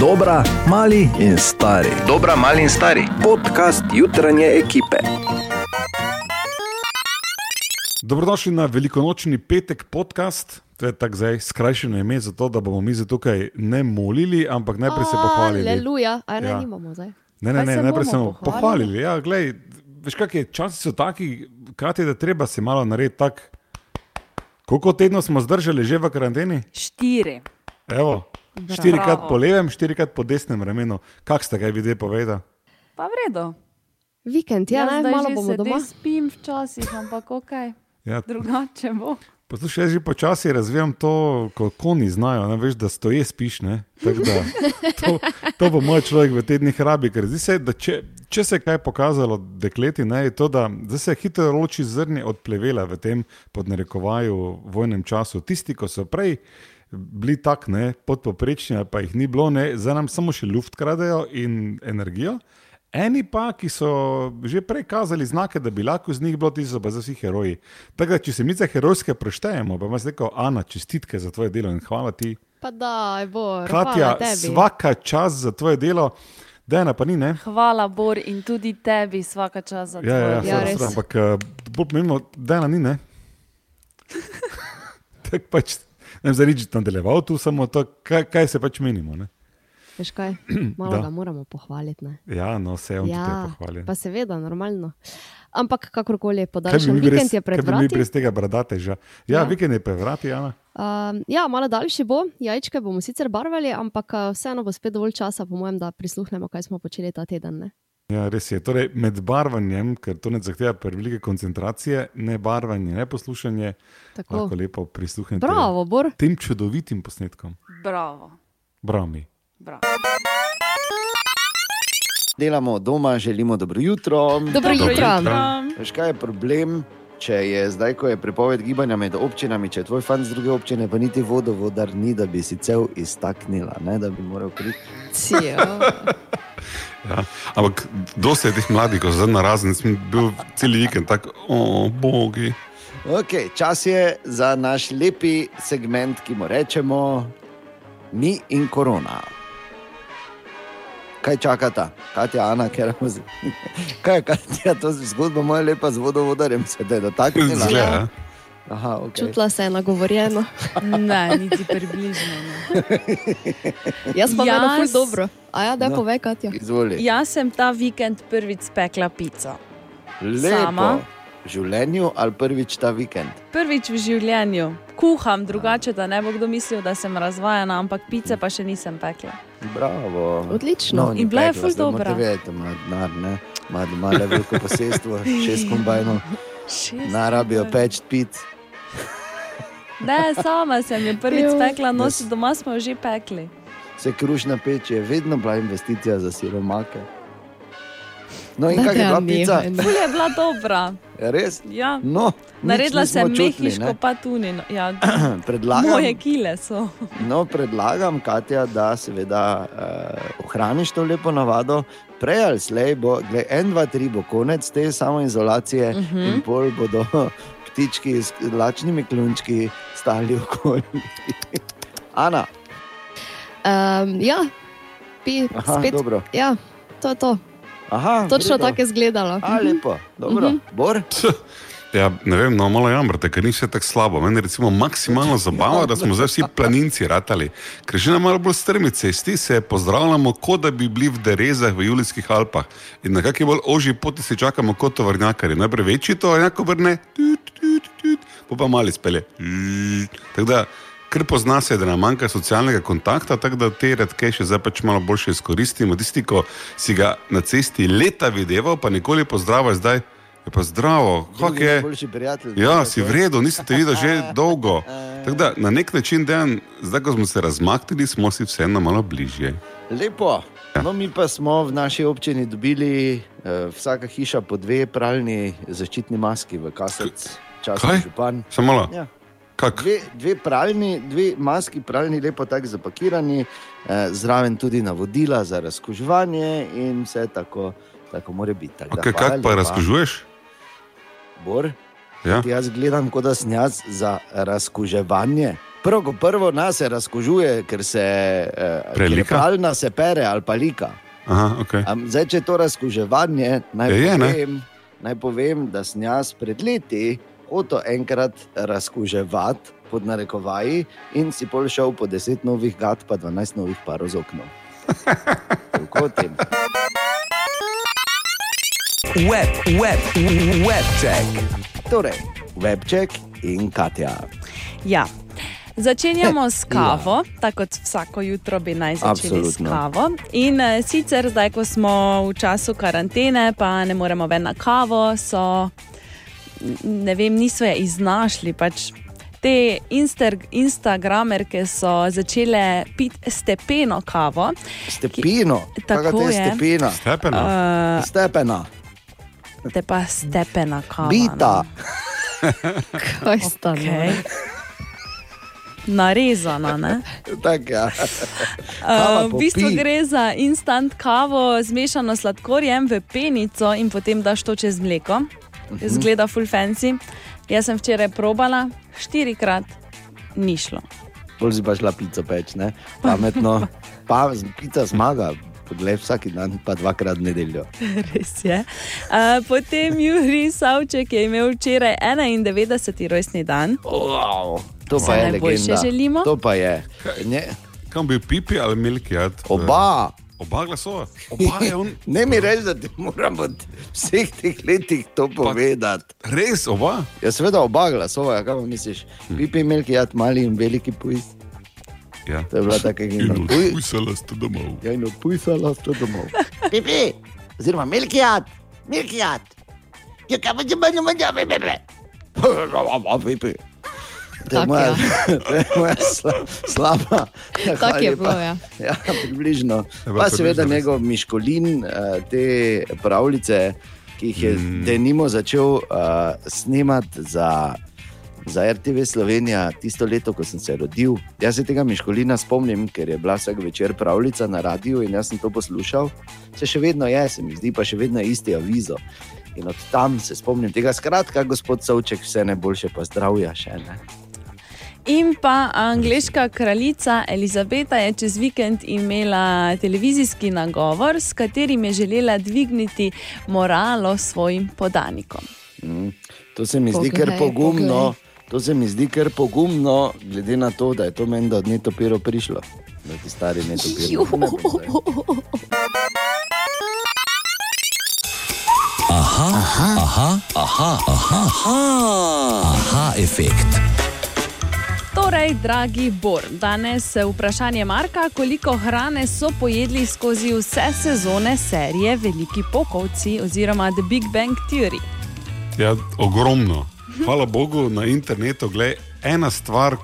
Dobra, mali in stari. Dobra, mali in stari. Podcast jutranje ekipe. Dobrodošli na velikonočni petek podcast. To je tako zdaj skrajšeno ime za to, da bomo mi zdaj tukaj ne molili, ampak najprej se pohvalili. Aleluja, a ne, Ja. nimamo zdaj. Ne, ne, Kaj ne, se najprej bomo smo pohvalili? pohvalili. Ja, glej, veš, kak je, časi so taki, krati, da treba si malo narediti tako. Koliko tednov smo zdržali že v karanteni? Štiri. Evo, štirikrat po levem, štirikrat po desnem ramenu. Kak ste kaj vidi povedal? Pa v redu. Vikend, ja, ne, zdaj malo bomo doma. spim včasih, ampak ok, Ja, drugače bo. Poslušaj, jaz že počasi razvijam to, ko konji znajo, ne, veš, da stoje spiš. Da, to, to bo moj človek v tednih rabi. Ker zdi se, da če, če se je kaj pokazalo dekleti, ne, je to, da zdaj se hitro loči zrnje od plevela v tem podnarekovaju vojnem času. Tisti, ko so prej bili tak, ne, podpoprečni, ali pa jih ni bilo, ne, zdaj nam samo še luft kradejo in energijo. Eni pa, ki so že prej kazali znake, da bi lahko z njih bilo, ti so pa za vsi heroji. Tako da, če se mi za herojske preštejemo, pa imaš rekel, Ana, čestitke za tvoje delo in hvala ti. Pa da, bo. Katja, svaka čas za tvoje delo, Dejana pa ni, ne? Hvala, Bor, in tudi tebi, vsaka čas za to. Ja, ja, ja, Ja, res. ampak uh, bolj pomembno, Dejana ni, ne? Tako pač, ne vem, zdaj nič nadaljeval, tu samo to, kaj, kaj se pač menimo. Ne? Veš kaj, malo Da. ga moramo pohvaliti. Ne? Ja, no, vse on ja, te pohvali. pa seveda, normalno. Ampak kakorkoli je bi podaljšan mi vikend, brez, je pred kaj bi mi vrati. brez tega bradateža? Ja, ja, Ja. vikend je pred vrati, Ana. Um, ja, malo daljši bo, jajčke bomo sicer barvali, ampak uh, vseeno bo spet dovolj časa, po mojem, da prisluhnemo, kaj smo počeli ta teden. Ne? Ja, res je. Torej, med barvanjem, ker to ne zahteva prevelike koncentracije, ne barvanje, ne poslušanje, Tako. lahko lepo prisluhnete Bravo, Bor. tem čudovitim posnetkom. Bravo. Bravo mi. Bravo. Delamo doma, želimo dobro jutro. Dobro jutro. Um, Veš, kaj je problem, če je zdaj, ko je prepoved gibanja med občinami, če je tvoj fan z druge občine, pa niti vodovodar ni, da bi si cel iztaknila, ne, da bi moral priti. Ja. Ampak dosti je teh mladih, ko so zdaj na razen, sem bil cel vikend tako, o bogi. Okay, čas je za naš lepi segment, ki mu rečemo mi in korona. Kaj čakata, Katja, Ana, ker imamo. Kaj je Katja, to je zgodba moja lepa z vodovodarjem, se te je dotaknila. Zle. Aha, okay. Čutila se je nagovorjeno. ne, niti približno. Ne. Jaz pa Jaz... ful dobro. A ja, da No. no. povej, Katja. Izvoli. Jaz sem ta vikend prvič spekla pico. Lepo. sama. V življenju ali prvič ta vikend? Prvič v življenju. Kuham drugače, da ne bo kdo mislil, da sem razvajena, ampak pice pa še nisem pekla. Bravo. Odlično. ni In bila je pekla, ful dobra. vedeti, ima denar, ne? Ima doma le veliko posestvo, šest kombajnov, Šest ne rabijo let. peč pic. Ne, sama sem jo prvič Jo. spekla, noč doma smo jo že pekli. Se krušna peč je vedno bila investicija za siromake. No in kaj je bila pica? Ani. Ful je bila dobra. Je res? Ja. No, Naredila sem čutili, mehiško ne. pa tunino. Ja, Predlagam, moje kile so. no, predlagam, Katja, da seveda uh, ohraniš to lepo navado. Prej ali slej bo, gled, en, dva, tri bo konec te samoizolacije uh Mhm. -huh. in pol bodo ptički s lačnimi klunčki stali okoli. Ana, Um, ja, pi, Aha, spet. dobro. Ja, to je to. Aha, Točno tako je izgledalo. A, lepo, dobro. Uh -huh. Bor, Ja, ne vem, no, malo jamrate, ker ni vse tako slabo. Meni je recimo maksimalno zabava, da smo zdaj vsi planinci ratali. Ker že na malo bolj strmi cesti se pozdravljamo, kot da bi bili v Derezah v Julijskih Alpah. In na kakšni bolj ožji poti se čakamo kot tovrnjakari. Najprej večji tovrnjak tut, po pa mali spele. Tako da, ker pozna se, da nam manjka socialnega kontakta, tako da te redke še zdaj pač malo boljše izkoristimo. Tisti, ko si ga na cesti leta videval, pa nikoli pozdravaj zdaj. Je pa zdravo, kako je? Ja, si v redu, nisem te videl že dolgo. Tako da na nek način, dejan, zdaj ko smo se razmaknili, smo si vseeno malo bližje. Lepo. No, mi pa smo v naši občini dobili uh, vsaka hiša po dve pralni zaščitni maski v kasec, čas župan. Samo malo. Ja. Kak? Dve, dve pralni, dve maski pralni, lepo tako zapakirani, eh, zraven tudi navodila za razkuževanje in vse tako, tako mora biti. Tako da Okay, hvala kak pa razkužuješ? Bor, Ja? jaz gledam, kot da sem jaz za razkuževanje. Prvo, prvo nas se razkožuje, ker se eh, krepalna se pere ali pa lika. Aha, okay. Am, zdaj, če je to razkuževanje, naj, je, povem, naj povem, da sem jaz pred leti hotel enkrat razkuževati pod narekovaji in si pol šel po 10 novih gat, pa 12 novih parov z oknom. Tako o tem. Web, web, webček. Torej, webček in Katja. Ja. Začenjamo s kavo, tako kot vsako jutro bi naj začeli Absolutno. s kavo. In uh, sicer zdaj, ko smo v času karantene, pa ne moremo več na kavo, so ne vem, niso je iznašli. Pač te inster, Instagramerke so začele piti stepeno kavo. Stepino, Tako kakšna je je. stepena. Stepena. Uh, Stepena, te pa stepena kava. bita. Kaj sta no. no? Okay. Narezana, ne? Tak, ja. Uh, v bistvu gre za instant kavo, zmešano s sladkorjem v penico in potem daš to čez mleko. Mhm. Zgleda full fancy. Jaz sem včeraj probala, štirikrat ni šlo. Bolj si pa šla pico peč, ne? pametno. Pa pica zmaga, poglej vsak dan, pa dvakrat v nedeljo. Res je. Uh, potem Juri Savček je imel včeraj 91. rojstni dan. Wow, to pa je najboljše legenda. želimo. To pa je. Ne, Kam bi pipi ali milkijat? oba. Oba glasova. Oba on. Ne mi reči, da ti moram v vseh teh letih to povedati. Res, oba. Ja, seveda oba glasova, kaj pa misliš? Pipi imeli jad mali in veliki pujs. Ja. To je bila taka gimna. Pujsala ste domov. Ja, in opujsala sto domov. Pipi, oziroma milkijat, milkijat. Ja, kaj pa če manj manj, pipi. Pipi. To je Tak, moja, ja. je moja sla, slaba. Ja, Tako je bilo, ja. Ja, približno. Je Pa seveda njegov Miškolin, eh, te pravljice, ki jih je mm. denimo začel uh, snemati za, za RTV Slovenija tisto leto, ko sem se rodil. Jaz se tega Miškolina spomnim, ker je bila vsak večer pravljica na radiju in jaz sem to poslušal. Se še vedno je, se mi zdi pa še vedno isti avizo. In od tam se spomnim tega. Skratka, gospod Savček, vse najboljše, pa zdravja še ne. In pa angliška kraljica Elizabeta je čez vikend imela televizijski nagovor, s katerim je želela dvigniti moralo svojim podanikom. Mm. To se mi zdi kar Poglej, pogumno. To se mi zdi kar pogumno, glede na to, da je to meni od netopiro prišlo. Da ti stari netopiro. Ne bom zdaj. Aha, aha, aha, aha, aha, efekt. Torej, dragi Bor, danes vprašanje Marka, koliko hrane so pojedli skozi vse sezone serije Veliki pokovci oziroma The Big Bang Theory. Ja, ogromno. Hvala Bogu na internetu, gled, ena stvar,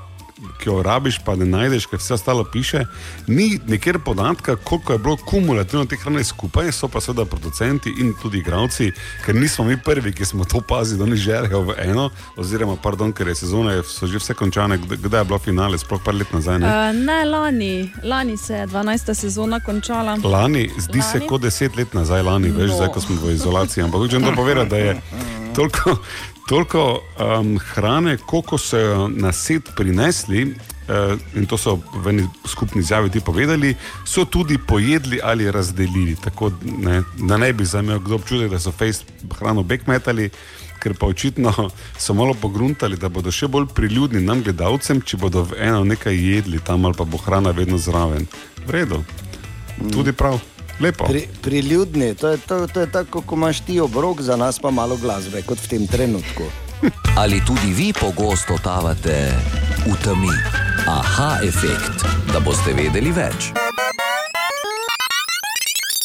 ki jo rabiš, pa ne najdeš, ker vse ostalo piše. Ni nikjer podatka, koliko je bilo kumulativno te hrane skupaj, so pa seveda producenti in tudi igravci, ker nismo mi prvi, ki smo to opazili, da oni žerejo v eno, oziroma, pardon, ker je sezone, so že vse končane, kdaj je bilo finale, sploh par let nazaj. Ne? Uh, ne, lani, lani se je 12. sezona končala. Lani, zdi lani? se kot deset let nazaj, lani, veš, No. zdaj, ko smo v izolaciji. Ampak hočem to povedati, da je toliko, toliko um, hrane, koliko so na set prinesli. Uh, in to so v eni skupni izjavi ti povedali, so tudi pojedli ali razdelili. Tako ne, da ne bi zamel kdo občutek, da so fejs hrano bekmetali, ker pa očitno so malo pogruntali, da bodo še bolj priljudni nam, gledalcem, če bodo eno nekaj jedli tam ali pa bo hrana vedno zraven. V redu, tudi prav, lepo. Pri, priljudni, to je, to, to je tako, ko imaš ti obrok, za nas pa malo glasbe, kot v tem trenutku. Ali tudi vi pogosto tavate v temi? Aha, efekt, da boste vedeli več.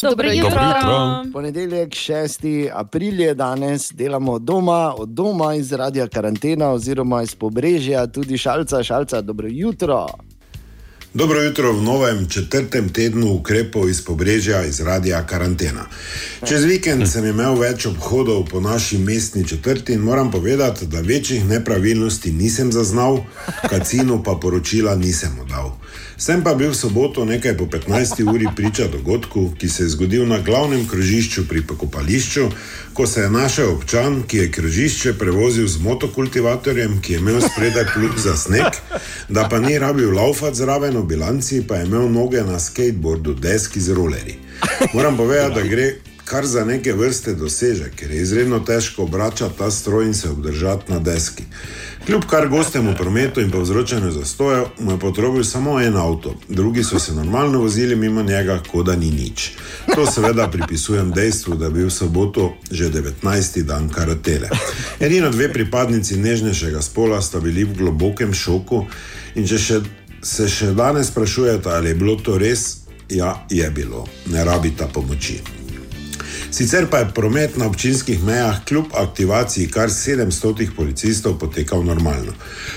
Dobro jutro. jutro. Dobro jutro. Ponedeljek, 6. april je danes, delamo od doma, od doma iz radia karantena oziroma iz pobrežja, tudi šalca, šalca, dobro jutro. Dobro jutro v novem četrtem tednu ukrepov iz pobrežja iz radia karantena. Čez vikend sem imel več obhodov po naši mestni četrti in moram povedati, da večjih nepravilnosti nisem zaznal, kacinu pa poročila nisem oddal. Sem pa bil v soboto nekaj po 15 uri priča dogodku, ki se je zgodil na glavnem krožišču pri pokopališču, ko se je našel občan, ki je krožišče prevozil z motokultivatorjem, ki je imel spredaj plug za sneg, da pa ni rabil laufati zraven v bilanci, pa je imel noge na skateboardu, deski z rolerji. Moram povedati, da gre kar za neke vrste dosežek, ker je izredno težko obračati ta stroj in se obdržati na deski. Kljub kar gostemu prometu in povzročanju zastojev, mu je potrobil samo en avto, drugi so se normalno vozili mimo njega, kot da ni nič. To seveda pripisujem dejstvu, da je bil v soboto že 19. dan karatele. Edino dve pripadnici nežnejšega spola sta bili v globokem šoku in če še, se še danes sprašujete, ali je bilo to res, ja, je bilo, ne rabita pomoči. Sicer pa je promet na občinskih mejah kljub aktivaciji kar 700 policistov potekal normalno.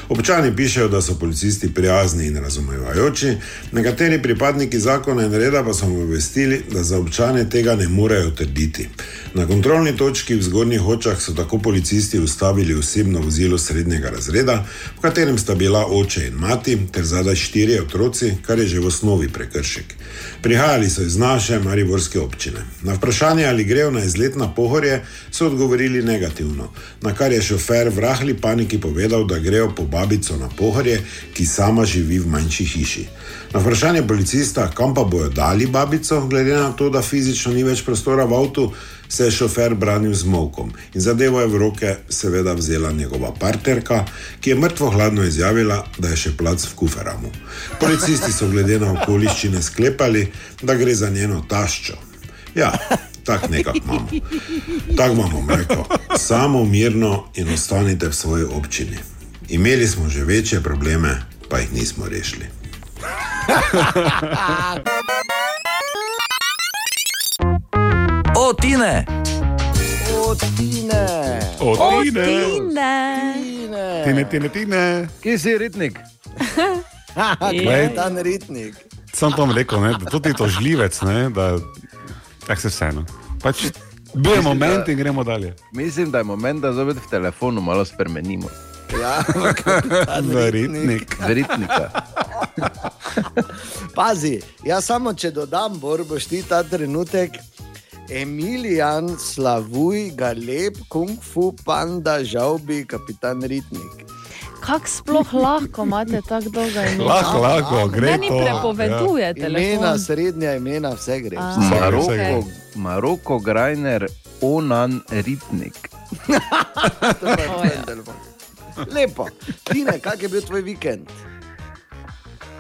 Občani pišejo, da so policisti prijazni in razumevajoči, nekateri pripadniki zakona in reda pa so mu obvestili, da za občane tega ne morejo trditi. Na kontrolni točki v zgornjih očah so tako policisti ustavili osebno vozilo srednjega razreda, v katerem sta bila oče in mati, ter zadaj štirje otroci, kar je že v osnovi prekršek. Prihajali so iz naše mariborske občine. Na vprašanje, ali grejo na izlet na pohorje, so odgovorili negativno, na kar je šofer v rahli paniki povedal, da grejo po babico na pohorje, ki sama živi v manjši hiši. Na vprašanje policista, kam pa bojo dali babico, glede na to, da fizično ni več prostora v avtu, se je šofer branil z molkom in zadevo je v roke seveda vzela njegova partnerka, ki je mrtvo hladno izjavila, da je še plac v kuferamu. Policisti so glede na okoliščine sklepali, da gre za njeno taščo. Ja, tako nekako imamo. Tako imamo mleko. Samo mirno in ostanite v svoji občini. Imeli smo že večje probleme, pa jih nismo rešili. O, Tine! Odine, Odine, Tine. tine, tine, tine. Kje si ritnik? Glej. ta ritnik. Sam to rekel, ne, da tudi to žljivec, ne, da tak se vseeno. Pač bil je moment in gremo dalje. Mislim, da je moment, da zopet v telefonu malo spremenimo. Ja, V ritnik. Z ritnika. Pazi, jaz samo če dodam, bor boš ti ta trenutek. Emilijan, slavuj ga lep, kung fu panda, žal bi kapitan Ritnik. Kako sploh lahko imate tako dolgo ime? Lahko, lahko, gre Meni to. Ja. prepoveduje Imena, srednja imena, vse gre. A. Vse. Maroko, okej. Maroko Grajner, Onan Ritnik. Lepo. Tine, kak je bil tvoj vikend?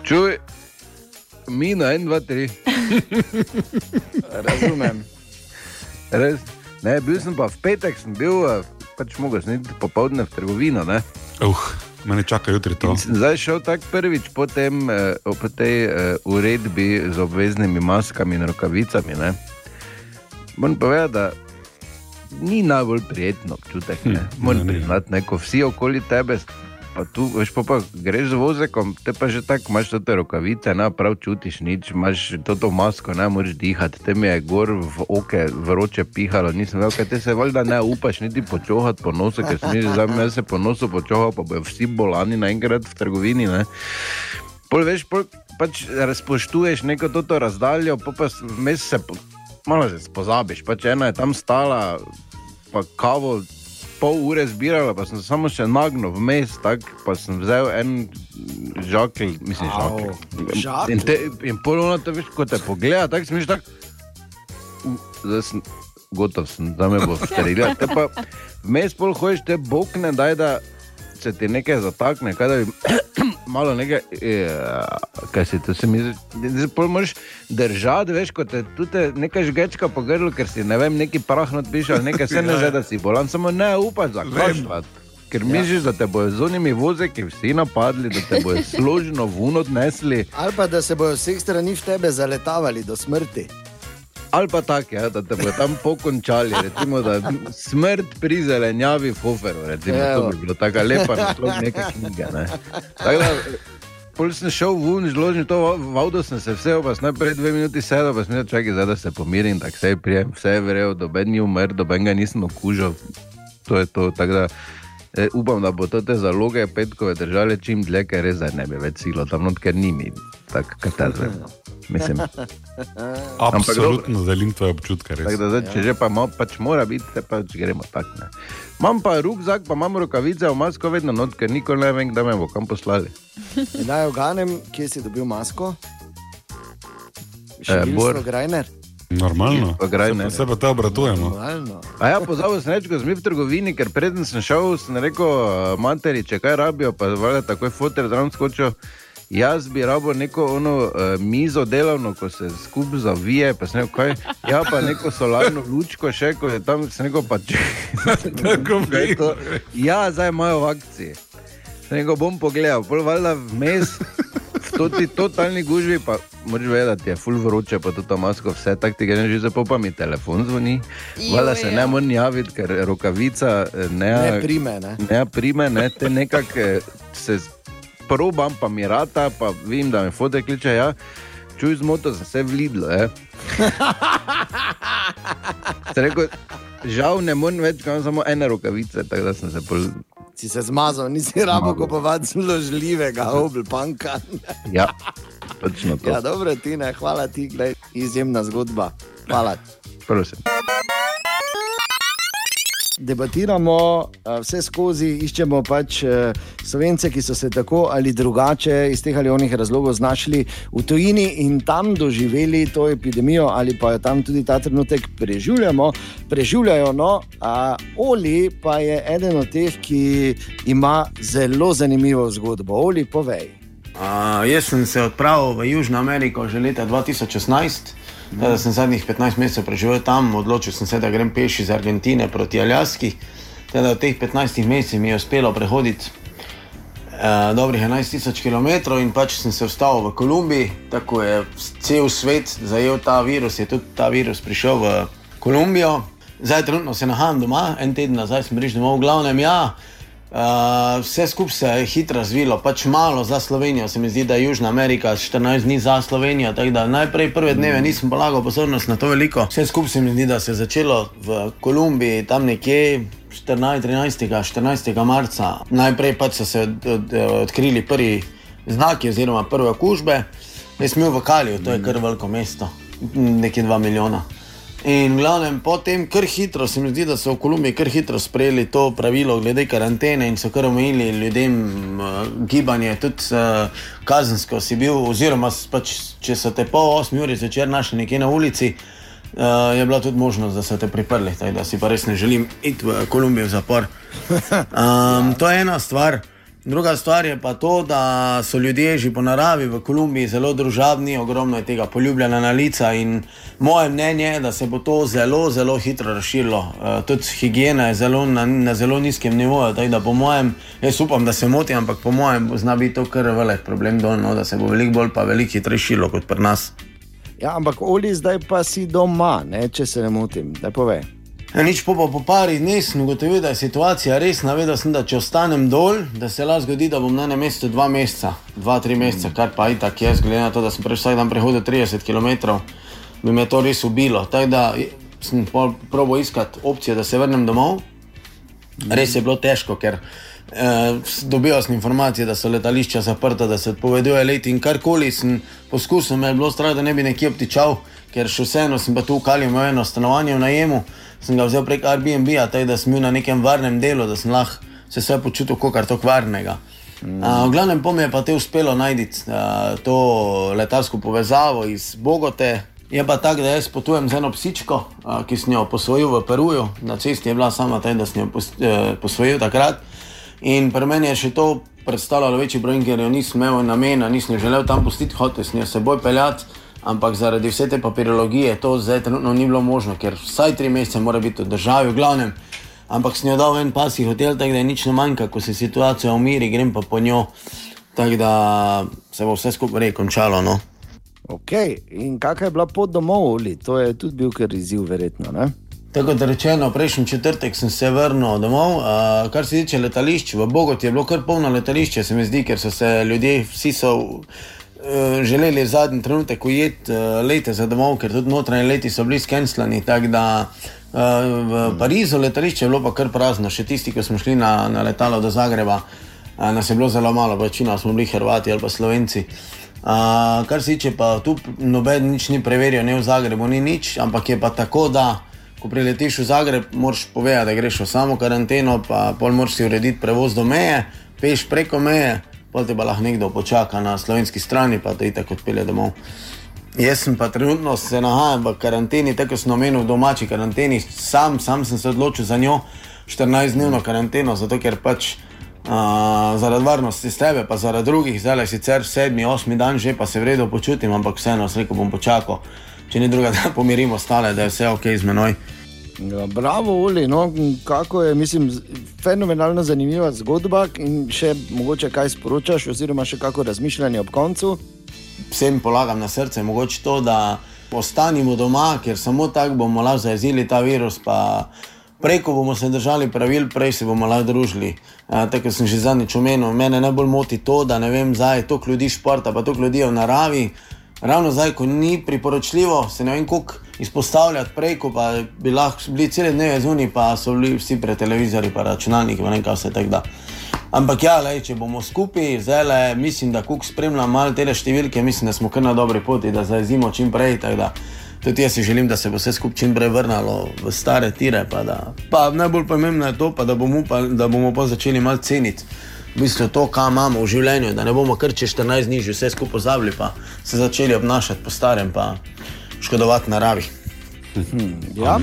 Čuj, mi na 1, 2, 3. Razumem. Res. Ne, bil sem pa v petek, sem bil, eh, pač sem iti popoldne v trgovino. Ne? Uh, mene čaka jutri to. In zdaj šel tako prvič po, tem, eh, po tej eh, uredbi z obveznimi maskami in rokavicami. Ne? Moram povedati, da ni najbolj prijetno občutek. Ne? Hm, Moram priznati, ko vsi okoli tebe. Pa tu, veš, pa, pa greš z vozekom, te pa že tako imaš te rokavice, ne prav čutiš nič, imaš to masko, ne moreš dihati, te mi je gor v oke vroče pihalo, nisem vedel, kaj te se valjda ne upaš niti počohati po nosu, ker sem že za me se po nosu počohal, pa bojo vsi bolani naenkrat v trgovini. Ne. Pol veš, pol pač razpoštuješ neko toto razdaljo, pol pa vmes se malo se pozabiš. Pač ena je tam stala, pa kavo pol ure zbirala, pa sem se samo še nagnil vmes, tak, pa sem vzel en žakelj, mislim, žakelj. žakelj? In, te, in pol ono te veš, ko te pogleda, tako smiš tako. "U, Zdaj sem gotov, sem, da me bo streljal. Te pa vmes pol hojiš te bokne, daj da se ti nekaj zatakne, kaj da bi malo nekaj, ja, kaj si to se mi zdi. Zdaj pol moraš držati, veš, kot te tudi nekaj žgečka po grlu, ker si ne vem, neki prah not piše, ali nekaj se ne zdi, da si bolan, samo ne upaš za kašvat. Ker misliš, da te bojo z unimi vozeki vsi napadli, da te bojo složno vuno odnesli. Ali pa da se bodo vseh strani v tebe zaletavali do smrti. Ali pa tako, ja, da te bodo tam pokončali, recimo, da smrt pri zelenjavi v Hoferu, recimo, to Evo. bi bilo tako lepo, naslov neke knjige. Ne. Tako da, Pol sem šel ven, zložil to v avto, sem se vse, pa sem najprej dve minuti sedel, pa sem rekel, čakaj, zdaj da se pomirim, tako se je prijem, vse je verjel, doben ni umrl, doben ga nisem okužil. To je to. tako Da, E, upam, da bo te zaloge petkove držale čim dlje, ker res ne bi več silo tam not, ker ni mi tako katastrofa. Mislim, Absolutno delim tvoje občutke. da zdaj, če že pa ima, pač mora biti, te pač gremo tako. ne. Imam pa rukzak, pa imam rokavice, v masko vedno not, ker nikoli ne vem, kdaj me bo kam poslali. Naj oganem, kje si dobil masko? Eh, Bor. Grajner. Normalno. Ne. Se pa te obratujemo. Normalno. A ja, pozabil sem reči, ko sem bil v trgovini, ker preden sem šel, sem rekel eh, materi, če kaj rabijo, pa valjda takoj fotor zraven skočijo. Jaz bi rabo neko ono, uh, mizo delovno, ko se skupaj zavije, pa sem rekel, kaj. Ja, pa neko solarno lučko še, ko je tam, sem rekel, pa če. Tako to? Ja, zdaj imajo v akciji. Sem rekel, bom pogledal, pol valjda vmes, to ti totalni gužvi, pa moraš vedeti, je full vroče, pa tudi to masko, vse tako ti gre že za pa mi telefon zvoni. Valjda se ne morem javiti, ker rokavica eh, ne, Ne prime, ne. ne prime, ne, te nekako eh, se probam, pa mi rata, pa vem, da me fote kliče, ja. Čuj zmoto, sem se vlidlo, je. Sem rekel, žal ne morem več, imam samo ene rokavice, tako da sem se pol... Si se zmazal, nisi rabo kupovati zelo žljivega oblpanka. Ja, točno to. Ja, dobro, Tina, hvala ti, glej, izjemna zgodba. Hvala. Prosim. Debatiramo a, vse skozi, iščemo pač eh, slovence, ki so se tako ali drugače iz teh ali onih razlogov znašli v tujini in tam doživeli to epidemijo, ali pa jo tam tudi ta trenutek preživljamo, preživljajo. No, a, Oli pa je eden od teh, ki ima zelo zanimivo zgodbo. Oli, povej. Uh, jaz sem se odpravil v Južno Ameriko že leta 2016, teda sem zadnjih 15 mesecev preživel tam, odločil sem se, da grem peš iz Argentine proti Aljaski. Teda v teh 15 mesecih mi je uspelo prehoditi uh, dobrih 11.000 km in pač sem se vstal v Kolumbiji, tako je cel svet zajel ta virus, je tudi ta virus prišel v Kolumbijo. Zdaj trenutno se nahajam doma, en teden nazaj sem prišel domov, v glavnem ja. Uh, vse skupaj se je hitro razvilo, pač malo za Slovenijo. Se mi zdi, da je Južna Amerika 14 dni za Slovenijo. Najprej prve dneve nisem polagal pozornost na to veliko. Vse skupaj se mi zdi, da se je začelo v Kolumbiji, tam nekje 14, 13, 14. marca. Najprej pač so se od, od, odkrili prvi znaki oziroma prve okužbe. Jaz sem bil v Kaliju, to je kar veliko mesto, nekje 2 milijona. In glavnem, potem, kar hitro se mi zdi, da so v Kolumbiji kar hitro sprejeli to pravilo glede karantene in so kar omejili ljudem uh, gibanje, tudi uh, kazensko si bil, oziroma pač, če so te pol osmi uri zvečer našli nekje na ulici, uh, je bila tudi možnost, da so te priprli. Tako da si pa res ne želim iti v Kolumbijo v zapor. Um, to je ena stvar. Druga stvar je pa to, da so ljudje že po naravi v Kolumbiji zelo družabni, ogromno je tega poljubljena na lica in moje mnenje je, da se bo to zelo, zelo hitro razširilo. Uh, tudi higiena je zelo na, na zelo nizkem nivoju, tako da po mojem, jaz upam, da se motim, ampak po mojem zna biti to kar velik problem dolno, da se bo veliko bolj pa veliko hitreje širilo kot pri nas. Ja, ampak Oli, zdaj pa si doma, ne, če se ne motim. Daj povej. Ja, nič po, po pari dneh sem ugotovil, da je situacija resna. Vedel sem, da če ostanem dol, da se lahko zgodi, da bom na enem mestu dva meseca, dva, tri mesece, kar pa je tako jaz, glede na to, da sem prej vsak dan prehodil 30 km, bi me to res ubilo. Tako da sem probo iskati opcije, da se vrnem domov. Res je bilo težko, ker eh, dobival sem informacije, da so letališča zaprta, da se odpoveduje let in karkoli sem poskusil, me je bilo strah, da ne bi nekje obtičal, ker še vseeno sem pa tu v Kalju imel eno stanovanje v najemu, sem ga vzel prek Airbnb-a, tako da sem bil na nekem varnem delu, da sem lahko se vse počutil kot kar tok varnega. Mm. Uh, v glavnem pa mi je pa te uspelo najti uh, to letalsko povezavo iz Bogote. Je pa tako, da jaz potujem z eno psičko, uh, ki sem jo posvojil v Peruju, na cesti je bila sama ta, da sem jo pos, uh, posvojil takrat. In pri meni je še to predstavljalo večji broj, ker jo nisem imel namena, nisem želel tam pustiti, hotel sem jo seboj peljati, ampak zaradi vse te papirologije to zdaj trenutno ni bilo možno, ker vsaj tri mesece mora biti v državi, v glavnem. Ampak sem jo dal en pasji hotel, tako da je nič ne manjka, ko se situacija umiri, grem pa po njo, tako da se bo vse skupaj rej končalo. No. Ok, in kakšna je bila pot domov, Oli? To je tudi bil kar izziv, verjetno. Ne? Tako kot rečeno, prejšnji četrtek sem se vrnil domov. Uh, kar se tiče letališč, v Bogoti je bilo kar polno letališče, se mi zdi, ker so se ljudje, vsi so uh, želeli zadnji trenutek ujeti uh, lete za domov, ker tudi notranji leti so bili skenslani. Tako da v Parizu letališče je bilo pa kar prazno, še tisti, ki smo šli na, na letalo do Zagreba, uh, nas je bilo zelo malo, večina smo bili Hrvati ali pa Slovenci. Uh, kar se tiče, pa tu noben nič ni preveril, ne v Zagrebu, ni nič, ampak je pa tako, da ko priletiš v Zagreb, moraš povedati, da greš v samo karanteno, pa moraš si urediti prevoz do meje, peš preko meje, pol te pa lahko nekdo počaka na slovenski strani, pa te itak odpelje domov. Jaz sem pa trenutno se nahajam v karanteni, tako sem omenil v domači karanteni, sam, sam sem se odločil za njo 14-dnevno karanteno, zato ker pač uh, zaradi varnosti tebe, pa zaradi drugih, zdaj le sicer sedmi, osmi dan že, pa se vredno počutim, ampak vseeno, rekel bom počakal, če ni druga, da pomirimo stale, da je vse ok z menoj. Ja, bravo, Uli, no, kako je, mislim, fenomenalno zanimiva zgodba in še mogoče kaj sporočaš, oziroma še kako razmišljanje ob koncu. Vsem polagam na srce, mogoče to, da ostanemo doma, ker samo tako bomo lahko zajezili ta virus. Pa preko bomo se držali pravil, prej se bomo lahko družili. Uh, tako sem že zadnjič omenil, mene najbolj moti to, da ne vem, zdaj toliko ljudi športa, pa toliko ljudi v naravi. Ravno zdaj, ko ni priporočljivo, se ne vem, kako izpostavljati prej, ko pa bi lahko bili cele dneve zunaj, pa so bili vsi pred televizorji, pa računalniki, pa ne vem, kaj vse tako da. Ampak ja, lej, če bomo skupaj, zdaj le, mislim, da kuk spremljam malo te številke, mislim, da smo kar na dobri poti, da zajezimo čim prej. tudi jaz si želim, da se bo vse skupaj čim prej vrnilo v stare tire. Pa da, pa najbolj pomembno je to, pa da, bomo, pa, da bomo pa začeli malo ceniti. V bistvu to, kar imamo v življenju, da ne bomo kar čez 14 dni že vse skupaj pozabili, pa se začeli obnašati po starem, pa škodovati naravi. Ja,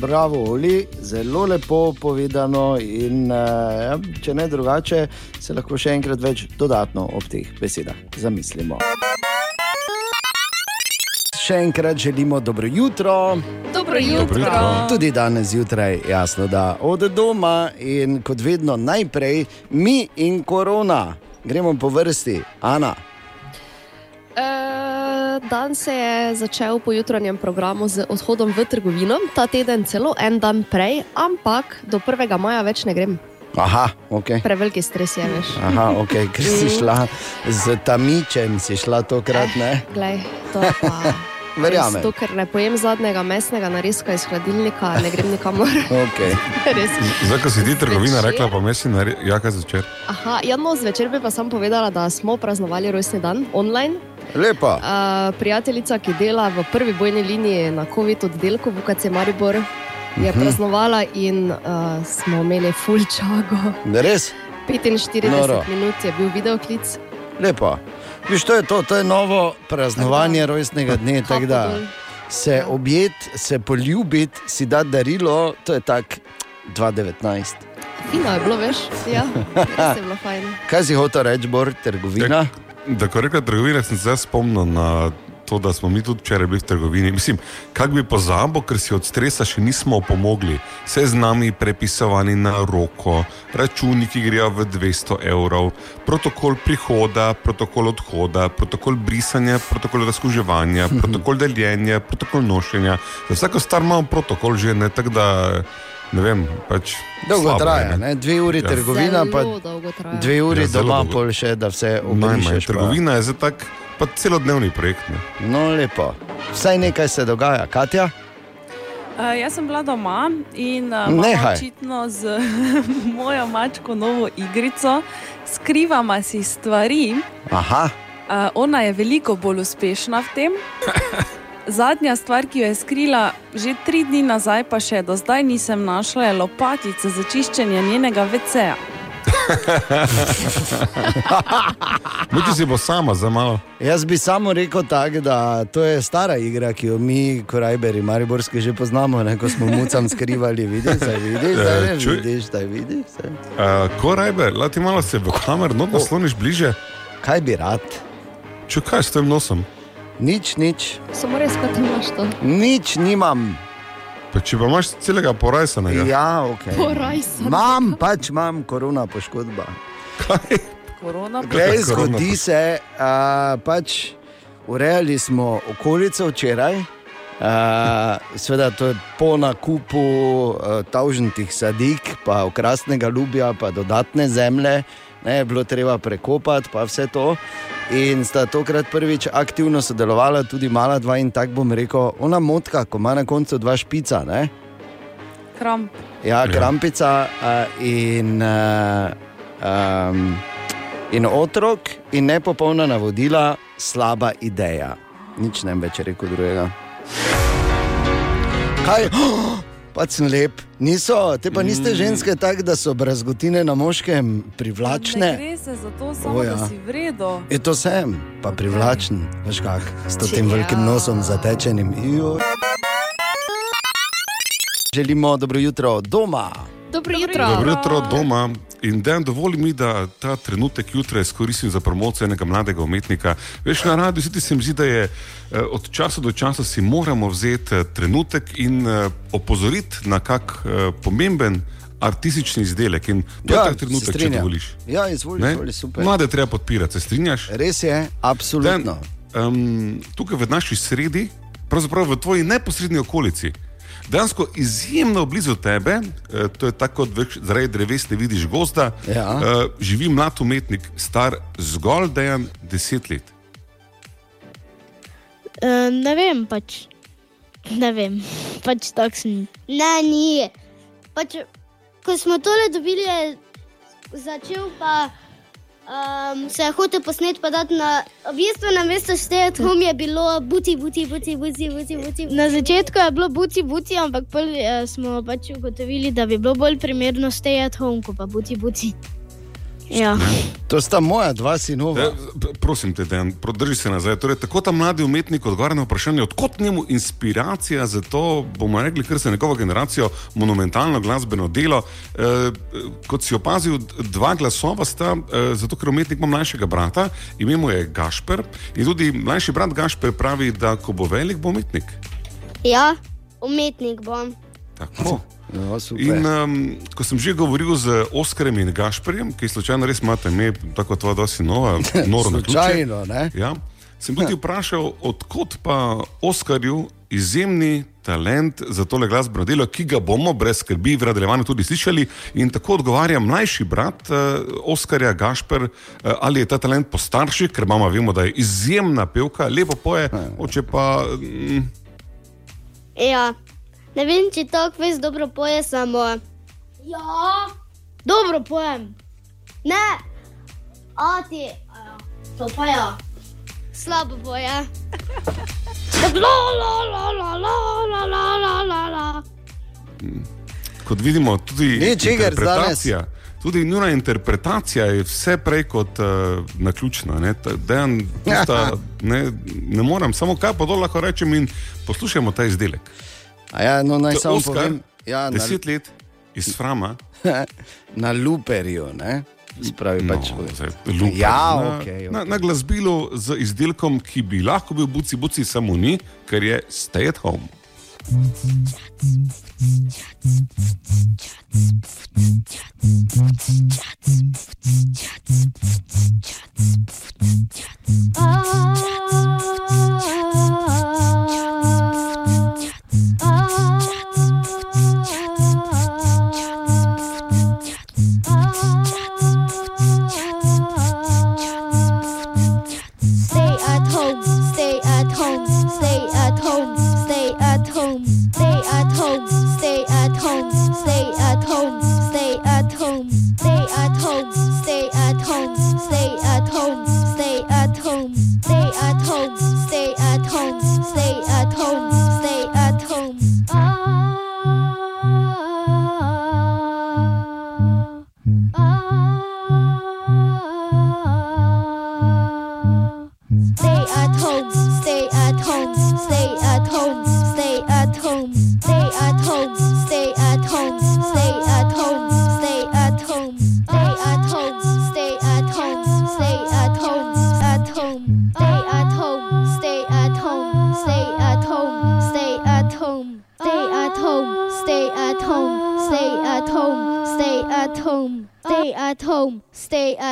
bravo, Oli, zelo lepo povedano. In, uh, ja, če ne drugače, se lahko še enkrat več dodatno ob teh besedah zamislimo. Še enkrat želimo dobro jutro. Dobro Dobro jutro. Tudi danes zjutraj, jasno, da od doma in kot vedno najprej mi in korona. Gremo po vrsti, Ana. Eh, Dan se je začel po jutranjem programu z odhodom v trgovino, ta teden celo en dan prej, ampak do 1. maja več ne grem. Aha, ok. Preveliki stres je, veš. Aha, ok, ker si šla z tamičem, si šla tokrat, ne? Glej, to je pa. Verjamem. Zato, ker ne pojem zadnjega mesnega narezka iz hladilnika, ne grem nikamor. Okay. Res. Zdaj, ko si ti trgovina Že? rekla, pa mesi na jaka zvečer. Aha, ja, no, zvečer bi pa sam povedala, da smo praznovali rojstni dan online. Lepa. Uh, prijateljica, ki dela v prvi bojni liniji na COVID oddelku v UKC Maribor, je Mhm. praznovala in uh, smo imeli full čago. Res? 45 Noro. Minut je bil videoklic. Lepo. Viš, to je to, to je novo praznovanje rojstnega dne. tako da. Se objet, se poljubiti, si da darilo, to je tak 2019. Fino je bilo, veš? Ja, res je bilo fajn. Kaj si hotel reči, Bor, trgovina? Da, ko rekla trgovina, sem se spomnil na to, da smo mi tudi včeraj bili v trgovini. Mislim, kak bi pozabil, ker si od stresa še nismo opomogli. Vse z nami prepisovani na roko, računi, ki grejo v 200 evrov, protokol prihoda, protokol odhoda, protokol brisanja, protokol razkuževanja, protokol deljenja, protokol nošenja. Za vsako stvar imamo protokol že ne tako da. Ne vem, pač. Dolgo slabo traja, ne? dve uri Ja. trgovina, pa dve uri Ja, doma, dolgo. pol še, da obrišeš. pa- Trgovina je zdaj tak, pa celodnevni projekt. Ne? No, lepo. Vsaj nekaj se dogaja, Katja. Uh, jaz sem bila doma in uh, očitno z mojo mačko novo igrico skrivama si stvari. Aha, Uh, ona je veliko bolj uspešna v tem. Zadnja stvar, ki jo je skrila že tri dni nazaj, pa še do zdaj nisem našla, je lopatica za čiščenje njenega veceja. Mogoče si bo sama za malo. jaz bi samo rekel tako, da to je stara igra, ki jo mi, korajberi, mariborski že poznamo, ne, ko smo mucam skrivali, vidiš, zdaj vidiš, zdaj ne Eh, čuj. vidiš, zdaj vidiš. Zdaj. Uh, ko rajbe, lati malo se v kamer, no nasloniš bliže. Kaj bi rad? Če kaj s tem nosom? Nič, nič, Samo res, kot imaš to. nič nimam. Pa če pa imaš celega porajsanega. Ja, ok. Poraj se. Imam, pač imam korona poškodba. Kaj? Korona bo. Glej, zgodi se, uh, pač urejali smo okolico včeraj. Uh, Sveda, to je po nakupu uh, tavžnih sadik, pa okrasnega ljubja, pa dodatne zemlje, ne, je bilo treba prekopati, pa vse to. In sta tokrat prvič aktivno sodelovala tudi mala dva in tako bom rekel, ona motka, ko ima na koncu dva špica. Ne? Kramp. Ja, krampica uh, in, uh, um, in otrok, in nepopolna navodila, slaba ideja. Nič ne vem več rekel drugega. Kaj? Oh, pač sem lep. Niso, te pa niste ženske tako, da so brazgotine na moškem Ne privlačne. gre se za to, samo ja. ja. da si vredo. Je to sem, pa privlačen, veš kak, s tem velikim nosom zatečenim. Joj. Želimo dobro jutro doma. Dobro jutro. Dobro jutro doma. In da dovoli mi, da ta trenutek jutra izkoristim za promocijo enega mladega umetnika. Veš, na radiju se ti se mi zdi, da je eh, od časa do časa si moramo vzeti eh, trenutek in eh, opozoriti na kak pomemben artistični izdelek. In to ja, je tak trenutek, če dovoliš. Ja, izvoli, izvoli, super. Mlade treba podpirati, se strinjaš? Res je, absolutno. Dan, um, tukaj v naši sredi, pravzaprav v tvoji neposrednji okolici, dejansko izjemno blizu tebe, eh, to je tako, kot veš, zaradi dreves ne vidiš gozda, Ja. eh, živi mlad umetnik, star zgolj dejan deset let. Uh, ne vem, pač. Ne vem, pač tak sem. Ne, ni. Pač, ko smo tole dobili, je začel pa. Um, se je hotel posnet, pa dati na. V bistvu na mesto štejeti, hom je bilo buti, buti, buti, buti, buti, buti. Na začetku je bilo buci, buci, ampak pol, eh, smo pač ugotovili, da bi bilo bolj primerno stay at home, kot pa buci, buci. Ja. To sta moja dva sinova. P- Prosim te, Dejan, drži se nazaj. Torej, tako ta mladi umetnik odgovarja na vprašanje, odkot njemu inspiracija za to, bomo rekli, kar se njegovo generacijo, monumentalno glasbeno delo. E, kot si opazil, dva glasova sta, e, zato ker umetnik ima mlajšega brata, ime mu je Gašper in tudi mlajši brat Gašper pravi, da ko bo velik, bo umetnik. Ja, umetnik bom. Tako. No, super. In um, ko sem že govoril z Oskarjem in Gašperjem, ki slučajno res imate ime, tako kot tvoja dva sinova, noro na ključe. Slučajno, ne? Ja. Sem tudi vprašal, odkot pa Oskarju izjemni talent za tole glasbeno delo, ki ga bomo brez skrbi v nadaljevanju tudi slišali. In tako odgovarja mlajši brat uh, Oskarja Gašper, uh, ali je ta talent po starših, ker mama vemo, da je izjemna pevka, lepo poje, oče pa. Mm, Ja, Ne vem, če tako veš dobro poje samo. Ja. Dobro pojem. Ne, a ti. A, to pa ja. Slabo poje. Kot vidimo, tudi ne, čegar, interpretacija, danes. tudi njuna interpretacija je vse prej kot uh, naključna. Ne, Ta, dejan, pusta, ne, ne morem, samo kaj pa dol lahko rečem in poslušajmo ta izdelek. A ja, no, naj samo povem. Ja, na, Deset let iz Frama, na luperju, ne? Spravi no, pač. zdaj, luper, Ja, na, okej, na, okej. na glasbilu z izdelkom, ki bi lahko bil buci, buci, samo ni, ker je stay at home. Oh.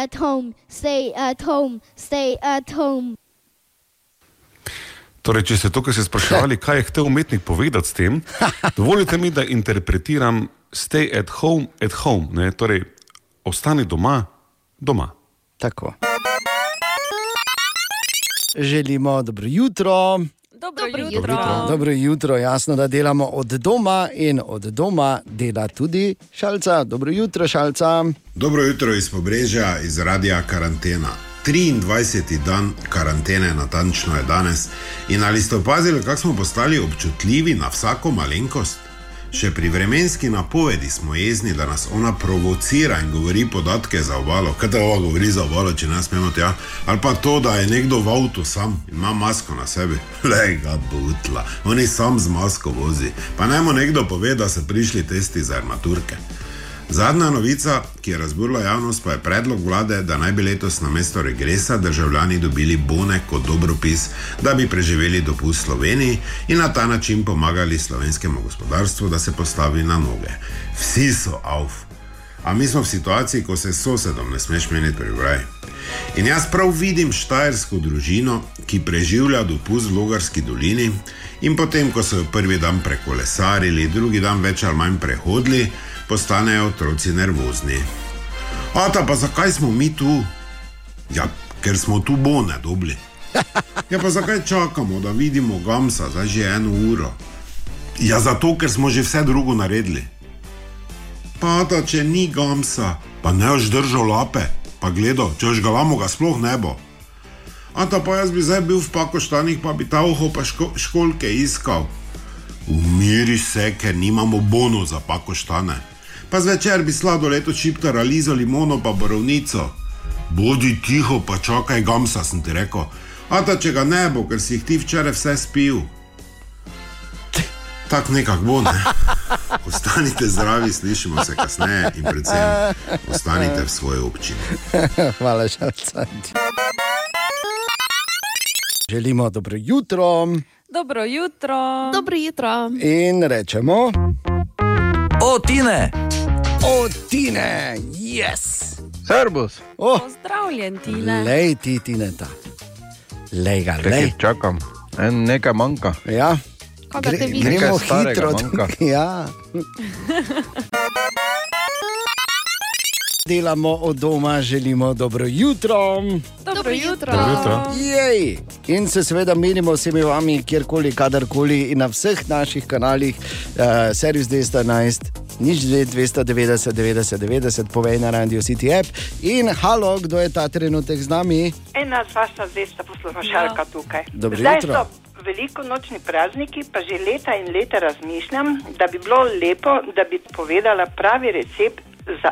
At home, stay at home, stay at home. Torej, če ste to, kar ste spraševali, kaj je hotel umetnik povedati s tem, dovolite mi, da interpretiram stay at home, at home. Ne? Torej, ostani doma, doma. Tako. Želimo dobro jutro. Dobro Dobro jutro. Dobro jutro, jasno, da delamo od doma in od doma dela tudi šalca. Dobro jutro, šalca. Dobro jutro iz Pobrežja, iz radia Karantena. 23. dan karantene, natančno je danes. In ali ste opazili, kako smo postali občutljivi na vsako malenkost? Še pri vremenski napovedi smo jezni, da nas ona provocira in govori podatke za obalo. Kaj te ova govori za obalo, če nas smemo tja? Ali pa to, da je nekdo v avtu sam in ima masko na sebi. Le ga butla, oni sam z masko vozi. Pa naj mu nekdo pove, da so prišli testi za armaturke. Zadnja novica, ki je razburila javnost, pa je predlog vlade, da naj bi letos na mesto regresa državljani dobili bone kot dobropis, da bi preživeli dopust v Sloveniji in na ta način pomagali slovenskemu gospodarstvu, da se postavi na noge. Vsi so avf. A mi smo v situaciji, ko se sosedom ne smeš meniti pri vraj. In jaz prav vidim štajersko družino, ki preživlja dopust v Logarski dolini, in potem, ko so jo prvi dan prekolesarili, drugi dan več ali manj prehodili, postanejo otroci nervozni. Ata, pa zakaj smo mi tu? Ja, ker smo tu bone dobili. Ja, pa zakaj čakamo, da vidimo Gamsa za že eno uro? Ja, zato, ker smo že vse drugo naredili. Pa, da če ni Gamsa, pa ne boš držal lape, pa gledal, če boš ga lamo, ga sploh ne bo. Ata, pa jaz bi zdaj bil v pakoštanih, pa bi ta uho pa ško školke iskal. Umiri se, ker nimamo bono za pakoštane. Pa zvečer bi sladoled od šiptara, lizo, limono pa borovnico. Bodi tiho, pa čakaj, gamsa sem ti rekel. Ata, če ga ne bo, ker si jih ti včeraj vse spil. Tako nekako bo, ne? Ostanite zdravi, slišimo se kasneje in predvsem ostanite v svoji občini. Hvala, šalca. Želimo dobro jutro Dobro jutro. Dobro jutro. in rečemo: O, Tine! O, Tine, yes! Servus, Oh, Pozdravljen, Tine. lej ti, Tine, ta. Lej ga, lej. čakam, en, nekaj manjka. Ja. Vidiš? gremo hitro. ja. Delamo od doma, želimo dobro jutro. Dobro jutro. Dobro jutro. Jej. In se seveda menimo vsemi vami, kjerkoli, kadarkoli in na vseh naših kanalih, uh, Servis 211, nič 290, 90, 90, povej na Radio City app. In halo, kdo je ta trenutek z nami? Ena vaša zvesta poslušalka Ja. tukaj. Dobro Zdaj jutro. so veliko nočni prazniki, pa že leta in leta razmišljam, da bi bilo lepo, da bi povedala pravi recept za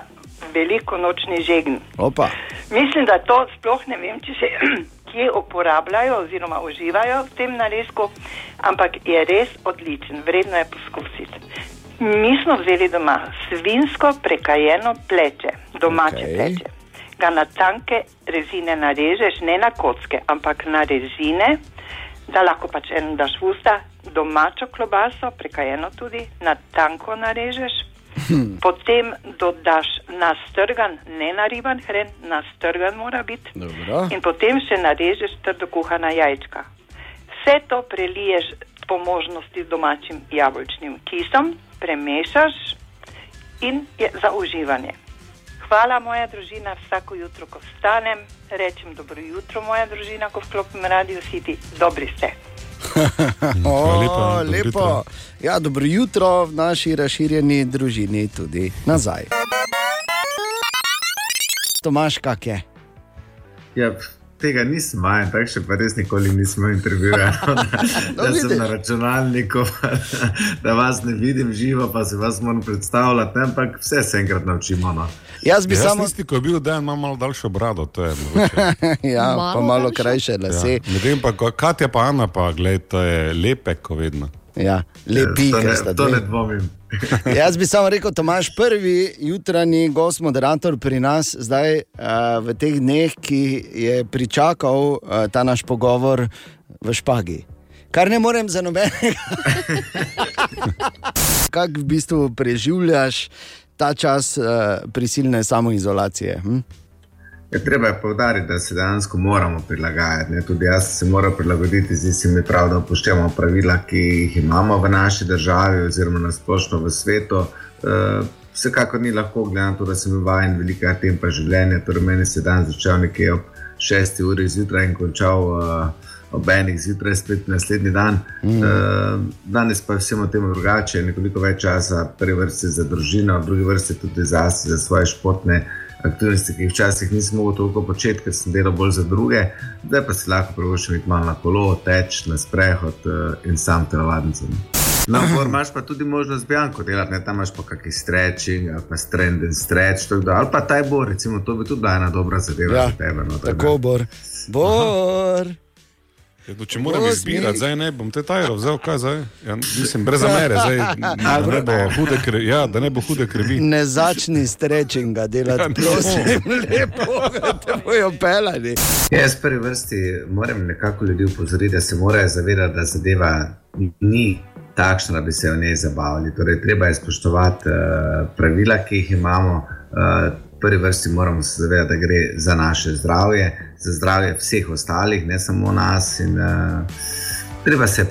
veliko nočni žegn. Opa. Mislim, da to sploh ne vem, če se kje uporabljajo oziroma uživajo v tem narezku, ampak je res odličen, vredno je poskusiti. Mi smo vzeli doma svinsko prekajeno pleče, domače okay. pleče. Ga na tanke rezine narežeš, ne na kocke, ampak na rezine, da lahko pač en daš v usta, domačo klobaso, prekajeno tudi, na tanko narežeš, potem dodaš nastrgan, ne nariban hren, nastrgan mora biti. Dobro. In potem še narežeš trdo kuhana jajčka. Vse to preliješ po možnosti z domačim jabolčnim kisom, premešaš in je za uživanje. Hvala, moja družina, vsako jutro, ko vstanem, rečem dobro jutro, moja družina, ko vklopim radio City, dobri ste. Hvala lepa, O, dobro lepo. jutro. Ja, dobro jutro v naši razširjeni družini tudi nazaj. Tomaš, kak je? Ja, tega nisem vajen, tako še pa res nikoli nismo intervjuvali. No, Jaz sem na računalniku, da vas ne vidim živo, pa se vas moram predstavljati, ampak vse se enkrat naučimo. No. Jaz bi Jaz samo. tisti, ko je bil dan, ima malo daljšo brado, to je mogoče. ja, Malo pa malo daljše? krajše lase. Ja. Ne vem pa, Katja pa Ana, pa gled, to je lepe, ko vedno. Ja, lepi, ne, sta to ne dvomim. Jaz bi samo rekel, Tomaš, prvi jutranji gost, moderator pri nas, zdaj uh, v teh dneh, ki je pričakal uh, ta naš pogovor v špagi. Kar ne morem za nobenega. Kako v bistvu preživljaš ta čas uh, prisilne samoizolacije? Hm? Ja, treba je povdariti, da se dejansko moramo prilagajati. Ne? Tudi jaz se moram prilagoditi, zdi se mi prav, da upoštevamo pravila, ki jih imamo v naši državi, oziroma na splošno v svetu. Uh, vsekakor ni lahko, glede na to, da sem vajen velikega tempa življenja. Torej, meni se dan začel nekje ob 6 uri zjutraj in končal uh, ob enih zjutraj, spet naslednji dan. Mm. Uh, danes pa je vsemu temu drugače, nekoliko več časa, prvi vrsti za družino, drugi vrsti tudi za, za svoje športne aktivnosti, ki jih včasih nisem mogel toliko početi, ker sem delal bolj za druge, zdaj pa si lahko privoščim iti malo na kolo, teč na sprehod uh, in sam telovadnicam. No, gor imaš pa tudi možnost bianko delati, ne tam imaš pa kakšen stretching ali pa strand and stretch, tako da, ali pa taj bor, recimo, to bi tudi bila ena dobra zadeva Ja, za tebe. No, Tako bor. Bor. Ja, no, če moram izbirati, zdaj ne bom te tajro vzel, kaj zdaj? Ja, mislim, brez zamere, zdaj, da, ne bo hude krvi, ja, da ne bo hude krvi. Ne začni strečinga delati, Ja, prosim, lepo, da te bojo pelali. Jaz prvi vrsti moram nekako ljudi upozoriti, da se morajo zavedati, da zadeva ni takšna, da bi se v njej zabavali. Torej, treba je spoštovati uh, pravila, ki jih imamo. Uh, prvi vrsti moramo se zavedati, da gre za naše zdravje, za zdravje vseh ostalih, ne samo nas. In, uh, treba se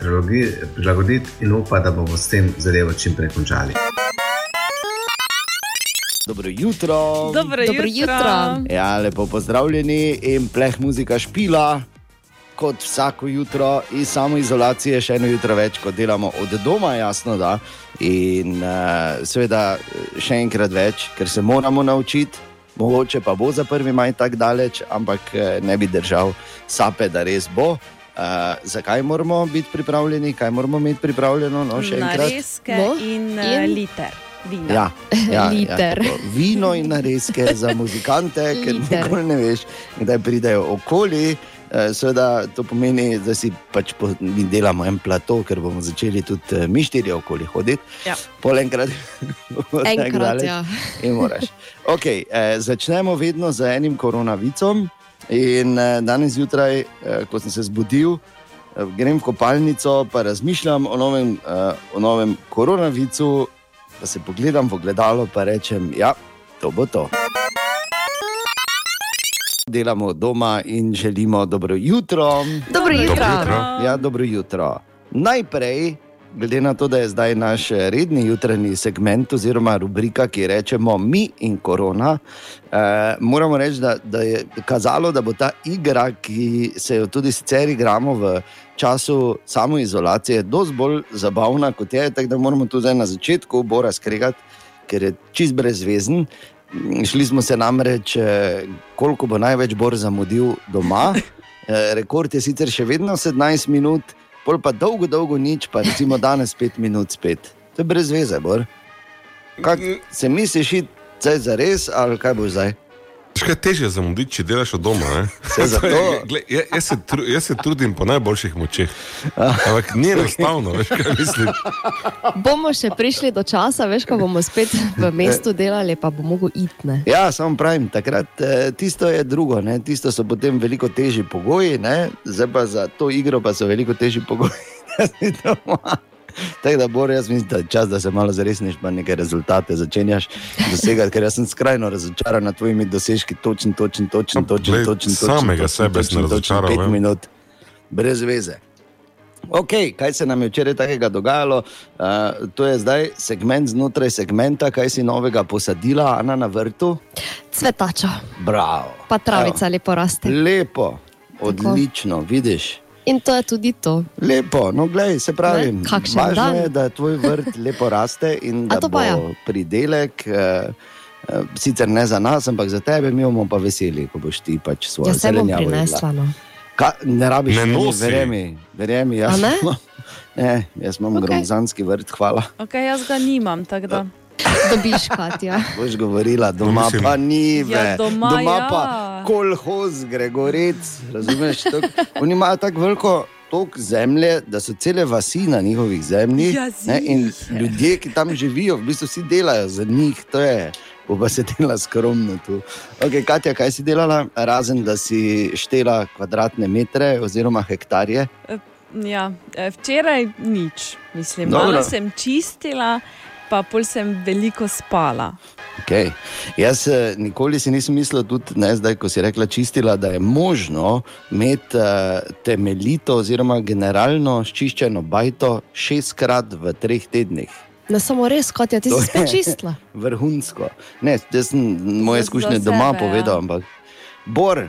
prilagoditi, in upati, da bomo s tem zadevo čim prej končali. Dobro jutro. Dobro Dobro jutro. jutro. Ja, lepo pozdravljeni in pleh muzika špila. Kot vsako jutro iz samoizolacije, še eno jutro več, kot delamo od doma, jasno da. In uh, seveda še enkrat več, ker se moramo naučiti, mogoče pa bo za prvi maj tako daleč, ampak eh, ne bi držal sape, da res bo. Uh, zakaj moramo biti pripravljeni, kaj moramo imeti pripravljeno? No, še enkrat. Nareske No, in, in? in liter. Vina. Ja, ja, Liter. Ja, tako. Vino in narezke za muzikante, ker nikoli ne veš, kdaj pridejo okoli. Eh, Seveda to pomeni, da si pač po, mi delamo en plato, ker bomo začeli tudi eh, mi štirje okoli hoditi. Ja. Pol enkrat, Enkrat, ja. In moraš. Okay, eh, začnemo vedno z enim koronavicom. In eh, danes zjutraj, eh, ko sem se zbudil, eh, grem v kopalnico, pa razmišljam o novem, eh, o novem koronavicu, pa se pogledam v gledalo in rečem, da ja, to bo to. Delamo doma in želimo dobro jutro. Dobro jutro. Dobro jutro. Ja, dobro jutro. Najprej, glede na to, da je zdaj naš redni jutranji segment, oziroma rubrika, ki rečemo Mi in korona, eh, moramo reči, da, da je kazalo, da bo ta igra, ki se jo tudi sicer igramo v času samoizolacije, dosti bolj zabavna kot je. Tako da moramo tu zdaj na začetku bora skregati, ker je čist brezvezen. Šli smo se namreč, eh, koliko bo največ bor zamudil doma. Eh, Rekord je sicer še vedno 17 minut, pol pa dolgo, dolgo nič, pa recimo danes 5 minut spet. To je brez veze, bor. Kak, se misliš, da je za res ali kaj bo zdaj? Še težje je zamuditi, če delaš od doma. ne? Se zato- Glej, ja- jaz, se tru, jaz se trudim po najboljših močeh. Ampak ni enostavno, veš kaj mislim. Bomo še prišli do časa, veš, ko bomo spet v mestu delali, pa bo mogel iti. ne. Ja, samo pravim, takrat eh, tisto je drugo, ne? tisto so potem veliko težji pogoji, ne? zdaj pa za to igro pa so veliko težji pogoji. Tako da, Bor, jaz mislim, da je čas, da se malo zaresniš, pa neke rezultate začenjaš dosegati, ker jaz sem skrajno razočaran nad tvojimi dosežki, točen, točen, točen, točen, glej, točen, točen, samega točen, sebe sem razočaral, Pet ja. minut, brez veze. Ok, kaj se nam je včeraj takega dogajalo? Uh, to je zdaj segment znotraj segmenta, kaj si novega posadila, Ana na vrtu. Cvetača, Bravo. pa travica lepo raste. Lepo, odlično, vidiš. In to je tudi to. Lepo, no, glej, se pravi, Ne, važno dan. je, da tvoj vrt lepo raste in A da to bo ja. pridelek. Eh, eh, Sicer ne za nas, ampak za tebe, mi bomo pa veseli, ko boš ti pač se bom zelenjavo prinesla. No. Ka, ne rabiš, Ne nosi. verjemi, verjemi jaz, ne? ne, jaz imam okay. Gromzanski vrt, hvala. Okay, jaz ga nimam, tako da. Dobiš, Katja. Boš govorila, doma mislim- pa ni Ja, več. doma doma ja. pa kolhoz, Gregorec. Razumeš? tok- Oni imajo tako veliko. Tok zemlje, da so cele vasi na njihovih zemljih. Ja, ne, in ljudje, ki tam živijo, v bistvu vsi delajo za njih, to je, bo pa se dela skromno tu. Okay, Katja, kaj si delala, razen da si štela kvadratne metre oziroma hektarje? Ja, eh, včeraj nič, mislim. Dobro. Malo sem čistila, pa pol sem veliko spala. Okay. Jaz eh, nikoli si nisem mislil, tudi ne, zdaj, ko si rekla, čistila, da je možno imeti uh, temeljito oziroma generalno čiščeno bajto šestkrat v treh tednih. Ne samo res, Katja, ti To si spet je čistila. Vrhunsko. Ne, jaz sem moje izkušnje doma sebe, ja. povedal, ampak Bor,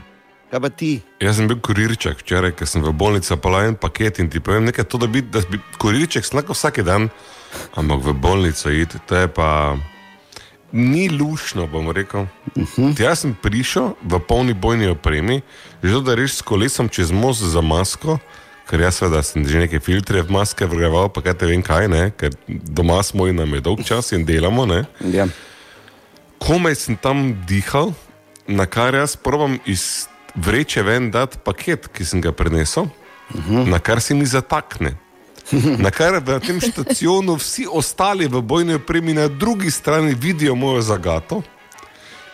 kaj pa ti? Jaz sem bil kurirček včeraj, ker sem v bolnici pa en paket in ti povem nekaj, to, da bi, da bi kurirček slako vsak dan, ampak v bolnico iti, to je pa ni lušno, bom rekel. Uh -huh. Jaz sem prišel v polni bojni opremi, že da reš s kolesom čez most za masko, ker jaz seveda sem že neke filtre v maske vrgeval, pa kaj te vem kaj, ne? ker doma smo in nam je dolg čas in delamo. Ne? Ja. Komaj sem tam dihal, na kar jaz probam iz vreče ven dati paket, ki sem ga prenesel, uh -huh. na kar se mi zatakne. Na kar na tem stacionu vsi ostali v bojni opremi na drugi strani vidijo mojo zagato,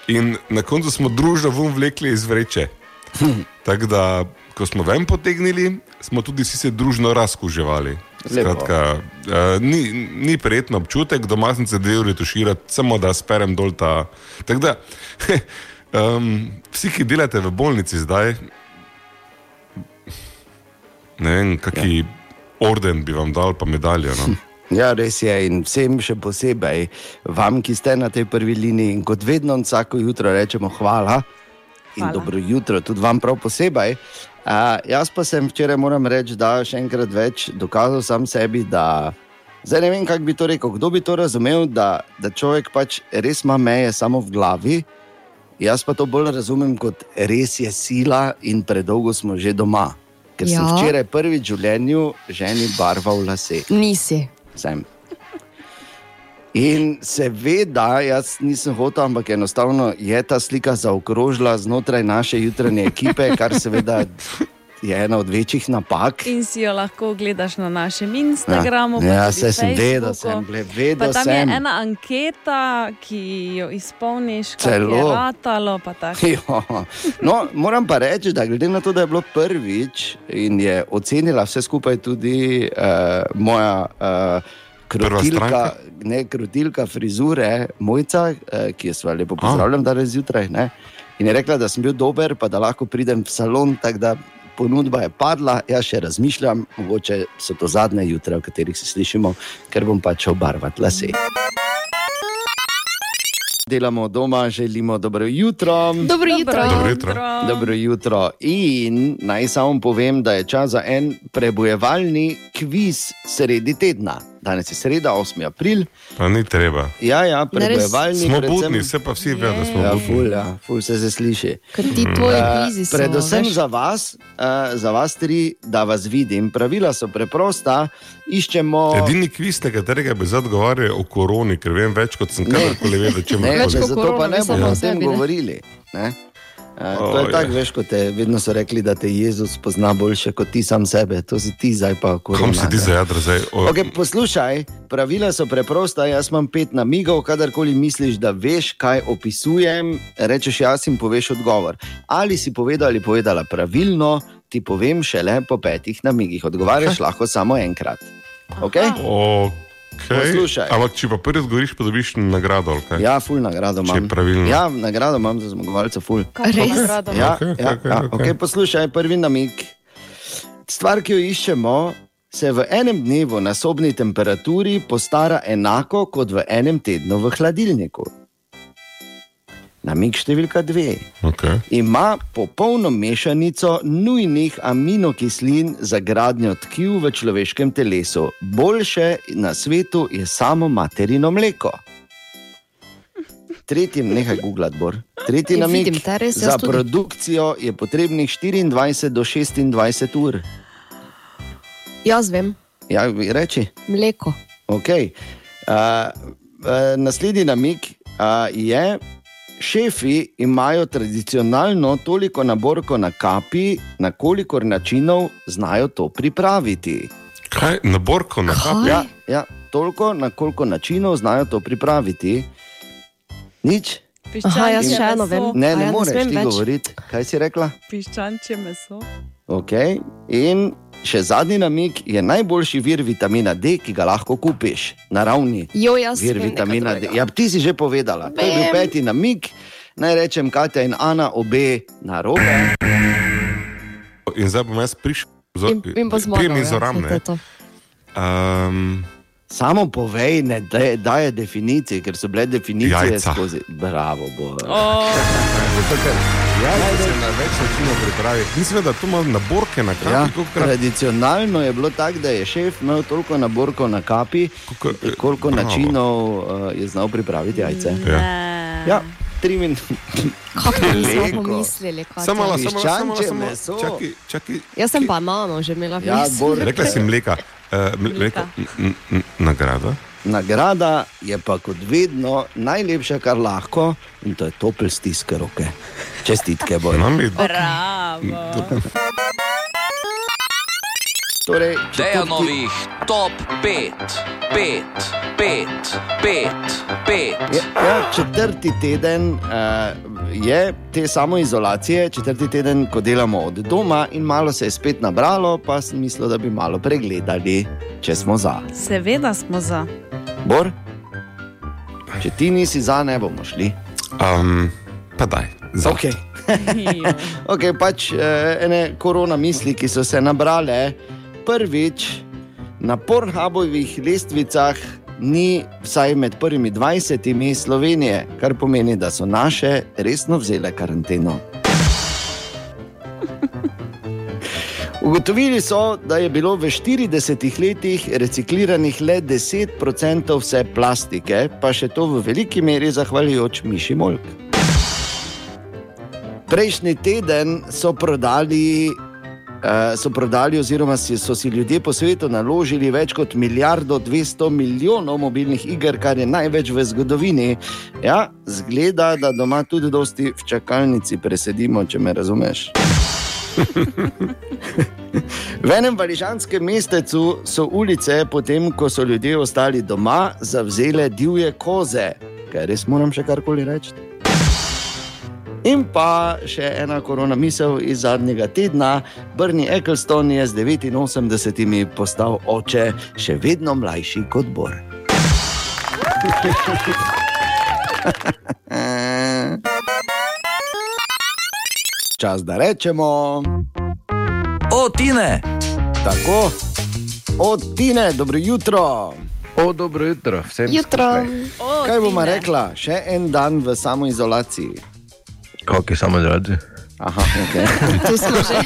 in na koncu smo družno vun vlekli iz vreče. Tako da, ko smo ven potegnili, smo tudi vsi se družno razkuževali. Skratka, uh, ni, ni prijetno občutek, doma sem se dve uri tuširati, samo da sperem dol ta. Tako da, um, vsi, ki delate v bolnici zdaj, ne vem, kaki ja. Orden bi vam dal, pa medaljo. No? Ja, res je in vsem še posebej, vam, ki ste na tej prvi liniji in kot vedno vsako jutro rečemo hvala, in Hvala. dobro jutro tudi vam prav posebej. Uh, jaz pa sem včeraj, moram reči, da še enkrat več dokazal sam sebi, da zdaj ne vem, kako bi to rekel. Kdo bi to razumel, da, da človek pač res ima meje samo v glavi. Jaz pa to bolj razumem kot res je sila in predolgo smo že doma. Ker sem Ja. včeraj prvič v življenju ženi barval lase. Nisi. Sem. In seveda, jaz nisem hotel, ampak enostavno je ta slika zaokrožila znotraj naše jutranje ekipe, kar seveda je ena od večjih napak. In si jo lahko gledaš na našem Instagramu. pa Ja, tudi saj sem vedel, sem vedel Pa tam sem. je ena anketa, ki jo izpolniš, kako je ratalo. Ja. No, moram pa reči, da glede na to, da je bilo prvič in je ocenila vse skupaj tudi uh, moja uh, krotilka, ne, krotilka frizure, mojca, uh, ki jo sva lepo pozdravljam danes zjutraj. Ne? In je rekla, da sem bil dober, pa da lahko pridem v salon. tako da Ponudba je padla, jaz še razmišljam, mogoče so to zadnje jutra, v katerih se slišimo, ker bom pač obarvat lase. Delamo doma, želimo dobro jutro. Dobro jutro. Dobro jutro. Dobro jutro. In naj samo povem, da je čas za en prebojevalni kviz sredi tedna. Danes je sreda, 8. april. Pa ni treba. Ja, ja, prebojevalni. Smo predvsem- budni, vse pa vsi vedo, da smo Ja, budni. ful, ja, ful se se sliši. Ker ti tvoji Eh, kvizi so, Predvsem veš. za vas, uh, za vas tri, da vas vidim. Pravila so preprosta. Iščemo. Edini kviz, na katerega bi zdaj odgovarjal o koroni, ker vem več kot sem kadarkoli vedel, če Ne, me zato pa ne bomo o tem govorili. Ne? Uh, to je tako, veš, kot te, vedno so rekli, da te Jezus pozna boljše kot ti sam sebe. To si ti zdaj pa korona. Kam si ti za jadro zdaj? O, Okay, poslušaj, pravila so preprosta. Jaz imam pet namigov, kadarkoli misliš, da veš, kaj opisujem, rečeš jaz in poveš odgovor. Ali si povedal ali povedala pravilno, ti povem šele po petih namigih. Odgovarjaš lahko samo enkrat. Okay? Okay. Poslušaj. Ampak če pa prvi odgovoriš, pa dobiš nagrado. kaj? Ja, ful nagrado imam. pravilno. Ja, nagrado imam za zmagovalca, ful. Nagrado Ja, Okej, okej, ja, okej, ja, okej. okay, poslušaj, prvi namig. Stvar, ki jo iščemo, se v enem dnevu na sobni temperaturi postara enako kot v enem tednu v hladilniku. Namig številka dve. Okay. Ima popolno mešanico nujnih aminokislin za gradnjo tkiv v človeškem telesu. Boljše na svetu je samo materino mleko. Tretji, nehaj googlati, Bor. Tretji Ja, namig. vidim res, Za produkcijo je potrebnih 24 do 26 ur. Jaz vem, Ja, reči. mleko. Okay. Uh, uh, naslednji namig uh, je, šefi imajo tradicionalno toliko naborko na kapi, na kolikor načinov znajo to pripraviti. Kaj, naborko na kapi? Ja, ja, toliko, na koliko načinov znajo to pripraviti. Nič. Aha, jaz še eno vem. Ne, ne ja, ne moreš ti več? govoriti. Kaj si rekla? Piščančje meso. Okay. In še zadnji namig je najboljši vir vitamina D, ki ga lahko kupiš, naravni Jo, jaz vir vem vitamina D. Ja, ti si že povedala. To je bil peti namig. Naj rečem, Katja in Ana, obe na robe. In zdaj bom jaz prišel. In, in pa ja, je Samo povej, ne da- daje definicije, ker so bile definicije Jajca. skozi. Bravo, bo. Oh. Zato, ker Ja, da se na več načinov pripravi. Mislim, da tu ima naborke na kapi. Ja, kolikokrat- tradicionalno je bilo tako, da je šef imel toliko naborkov na kapi, koliko bravo. načinov uh, je znal pripraviti jajce. Ja. Ja, tri minute. Kako Lego. pomislili, Samo malo, to je? samo malo, samo malo, samo malo. Čakaj, čakaj. Jaz sem banano že imela v Ja, mislih. Bor- Rekla si mleka. Uh, mleko, nagrada. Nagrada je pa kot vedno najlepša, kar lahko, in to je topel stisk roke. Čestitke, boj. Bravo. Torej, Dejanovih top 5, 5, 5, 5, 5. Ja, ja, četrti teden uh, je te samoizolacije, četrti teden, ko delamo od doma, in malo se je spet nabralo, pa sem mislil, da bi malo pregledali, če smo za. Seveda smo za. Bor, če ti nisi za, ne bomo šli. Um, pa daj. Za. Okay. ok, pač eh, ene korona misli, ki so se nabrale. Prvič na Pornhubovih lestvicah ni vsaj med prvimi 20 Slovenije, kar pomeni, da so naše resno vzele karanteno. Ugotovili so, da je bilo v 40 letih recikliranih le 10% vse plastike, pa še to v veliki meri zahvaljujoč Miši Molk. Prejšnji teden so prodali, so prodali oziroma si, so si ljudje po svetu naložili več kot milijardo 200 milijonov mobilnih iger, kar je največ v zgodovini. Ja, zgleda, da doma tudi dosti v čakalnici presedimo, če me razumeš. V enem valižanskem mestecu so ulice, potem ko so ljudje ostali doma, zavzele divje koze. Kaj res moram še karkoli reči? In pa še ena korona misel iz zadnjega tedna. Brni Eccleston je z 89 postal oče, še vedno mlajši kot Bor. Čas, da rečemo. O, Tine! Tako, od Tine, dobro jutro. O, dobro jutro, vsem Jutro. O, Kaj bomo rekla, še en dan v samoizolaciji? Kako je samo zraven? Aha, okay. Tu smo že.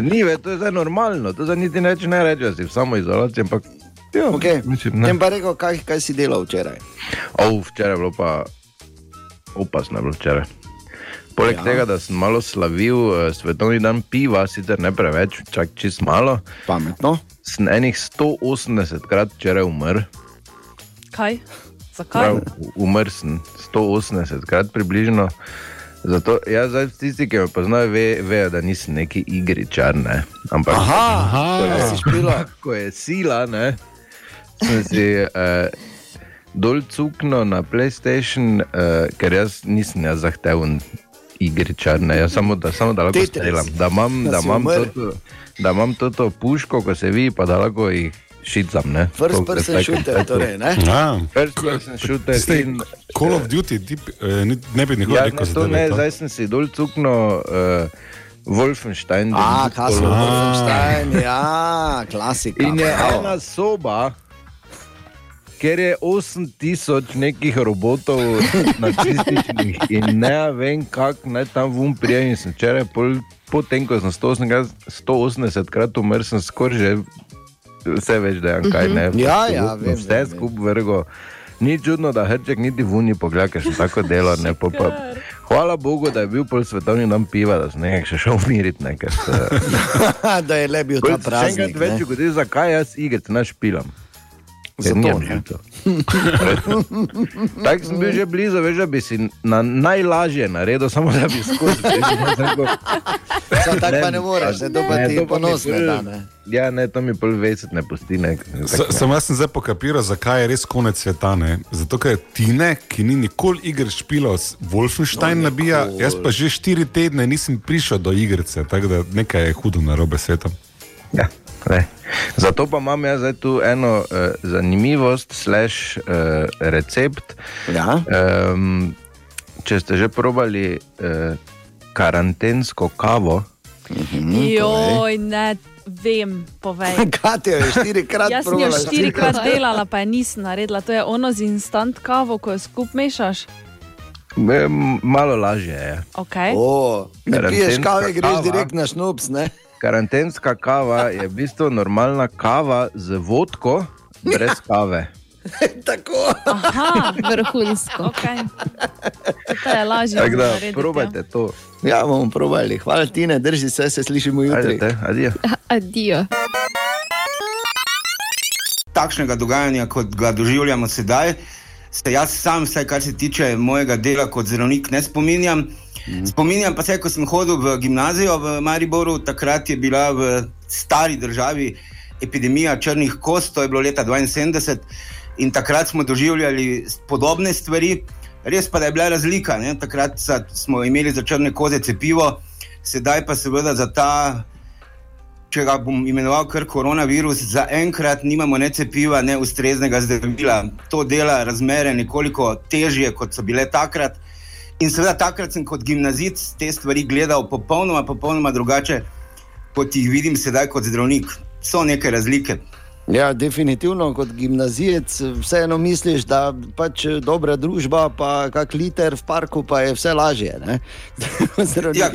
Ni, ve, to je zdaj normalno, to zdaj niti neč ne reče, da si v samoizolaciji, ampak ja, Okay. mislim, ne. Tem pa rekel, kaj, kaj si delal včeraj. O, včeraj je bilo pa opasno, bilo včeraj. Poleg Ja. tega, da sem malo slavil uh, svetovni dan piva, sicer ne preveč, čak čist malo, Pametno. sem enih 180 krat včeraj umrl. Kaj? Zakaj? Sem 180 krat približno. Zato, ja, zdaj, tisti, ki me poznajo, ve, vejo, da nisem neki igričar. Ne? Ampak, Aha, Aha. kaj si špila? ko je sila, ne, sem si eh, dol cukno na PlayStation, eh, ker jaz nisem jaz zahteven igričar, ne, jaz samo da, samo da lahko Tetris. streljam. Da imam, Da imam, toto, da imam toto puško, ko se vidi, pa da lahko jih šicam. Ne, First Toliko, person tako, shooter, torej, ne? Ja. First person shooter Ste, in Call of Duty, ti, eh, ne bi nikoli Ja, rekel, ne, to ne, zdaj sem si dol cuknil uh, Wolfenstein. A, Castle A. Wolfenstein, ja, klasika. In je ena soba, ker je 8000 nekih robotov nacističnih in ne vem, kako naj tam vum prijem. In sem včeraj, pol, potem ko sem 180 180 krat umrl, sem skoraj že vse več dejan, kaj ne. Ja, ja, absolutno vem, Vse skupaj vrgo. Ni čudno, da Hrček niti vuni pogleda, ker sem tako delal. Ne, pa, pa, hvala Bogu, da je bil pol svetovni dan piva, da sem nekaj še šel umiriti. Ne, ker se, da je le bil ta se Še enkrat več ne. ugotovi, zakaj jaz igre ne špilam. Zato, ne. Tako sem bil že blizu, veš, da bi si na najlažje naredil, samo da bi. Samo tako pa ne moreš, ne, to pa ti pa mi ponosne da, ne. Ja, ne, to mi pol veset ne pusti. Ne, Sa- Samo jaz sem zdaj pokapiral, zakaj je res konec sveta. Ne? Zato, ker Tine, ki ni nikoli igr špilo, Wolfenstein no, nabija, jaz pa že štiri tedne nisem prišel do igrice, tako da nekaj je hudo na robe sveta. Ja, ne. Zato pa imam jaz zdaj tu eno uh, zanimivost, slash uh, recept. Ja. Um, če ste že probali uh, karantensko kavo, Joj, ne vem, povej. Katja je štirikrat Jaz sem jo štirikrat delala, pa je nisem naredila. To je ono z instant kavo, ko jo skup mešaš. E, Malo lažje je. Okay. O, ne piješ kave, greš kava. direkt na. Ne? Karantenska kava je v bistvu normalna kava z vodko, brez kave. Tako. Aha, vrhunsko. Okay. To je lažje. Tako da, ja. probajte to. Ja, bomo probali. Hvala ti, ne drži se, se slišimo jutri. Ajde, adijo. Adijo. takšnega dogajanja, kot ga doživljamo sedaj, se jaz sam, vsaj kar se tiče mojega dela kot zdravnik, ne spominjam. Spominjam pa se, ko sem hodil v gimnazijo v Mariboru, takrat je bila v stari državi epidemija črnih kost, to je bilo leta 72 in takrat smo doživljali podobne stvari. Res pa je bila razlika. Ne? Takrat smo imeli za črne koze cepivo, sedaj pa seveda za ta če ga bom imenoval kar koronavirus, zaenkrat nimamo ne cepiva, ne ustreznega zdravila. To dela razmere nekoliko težje, kot so bile takrat. In seveda takrat sem kot gimnazic te stvari gledal popolnoma, popolnoma drugače, kot jih vidim sedaj kot zdravnik. So neke razlike. Ja, definitivno kot gimnazijec vseeno misliš, da pač dobra družba, pa kak liter v parku, pa je vse lažje. Ja,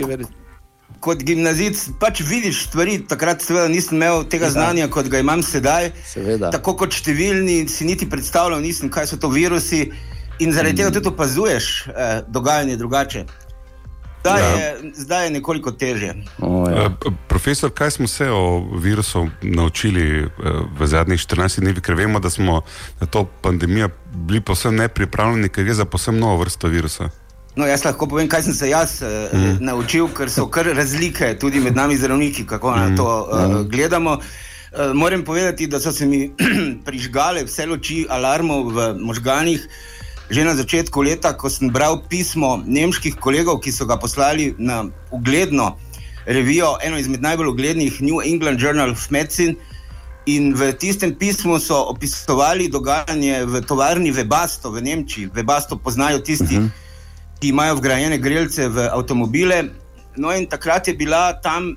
Kot gimnazic pač vidiš stvari, takrat seveda nisem imel tega Ja. znanja, kot ga imam sedaj. Seveda. Tako kot številni si niti predstavljal, nisem, kaj so to virusi, in zaradi tega tudi opazuješ eh, dogajanje drugače. Zdaj, Ja. je, zdaj je nekoliko težje. Eh, p- Profesor, kaj smo se o virusu naučili eh, v zadnjih 14 dneh, ker vemo, da smo na to pandemijo bili posebno nepripravljeni, ker gre za posebno novo vrsto virusa. No, jaz lahko povem, kaj sem se jaz eh, Mhm. naučil, ker so kar razlike tudi med nami zdravniki, kako na to eh, gledamo. Eh, Moram povedati, da so se mi prižgale vse luči alarmov v možganjih. Že na začetku leta, ko sem bral pismo nemških kolegov, ki so ga poslali na ugledno revijo, eno izmed najbolj uglednih New England Journal of Medicine. In v tistem pismu so opisovali dogajanje v tovarni Webasto v Nemčiji. Webasto poznajo tisti, uh -huh. ki imajo vgrajene grelce v avtomobile. No, in takrat je bila tam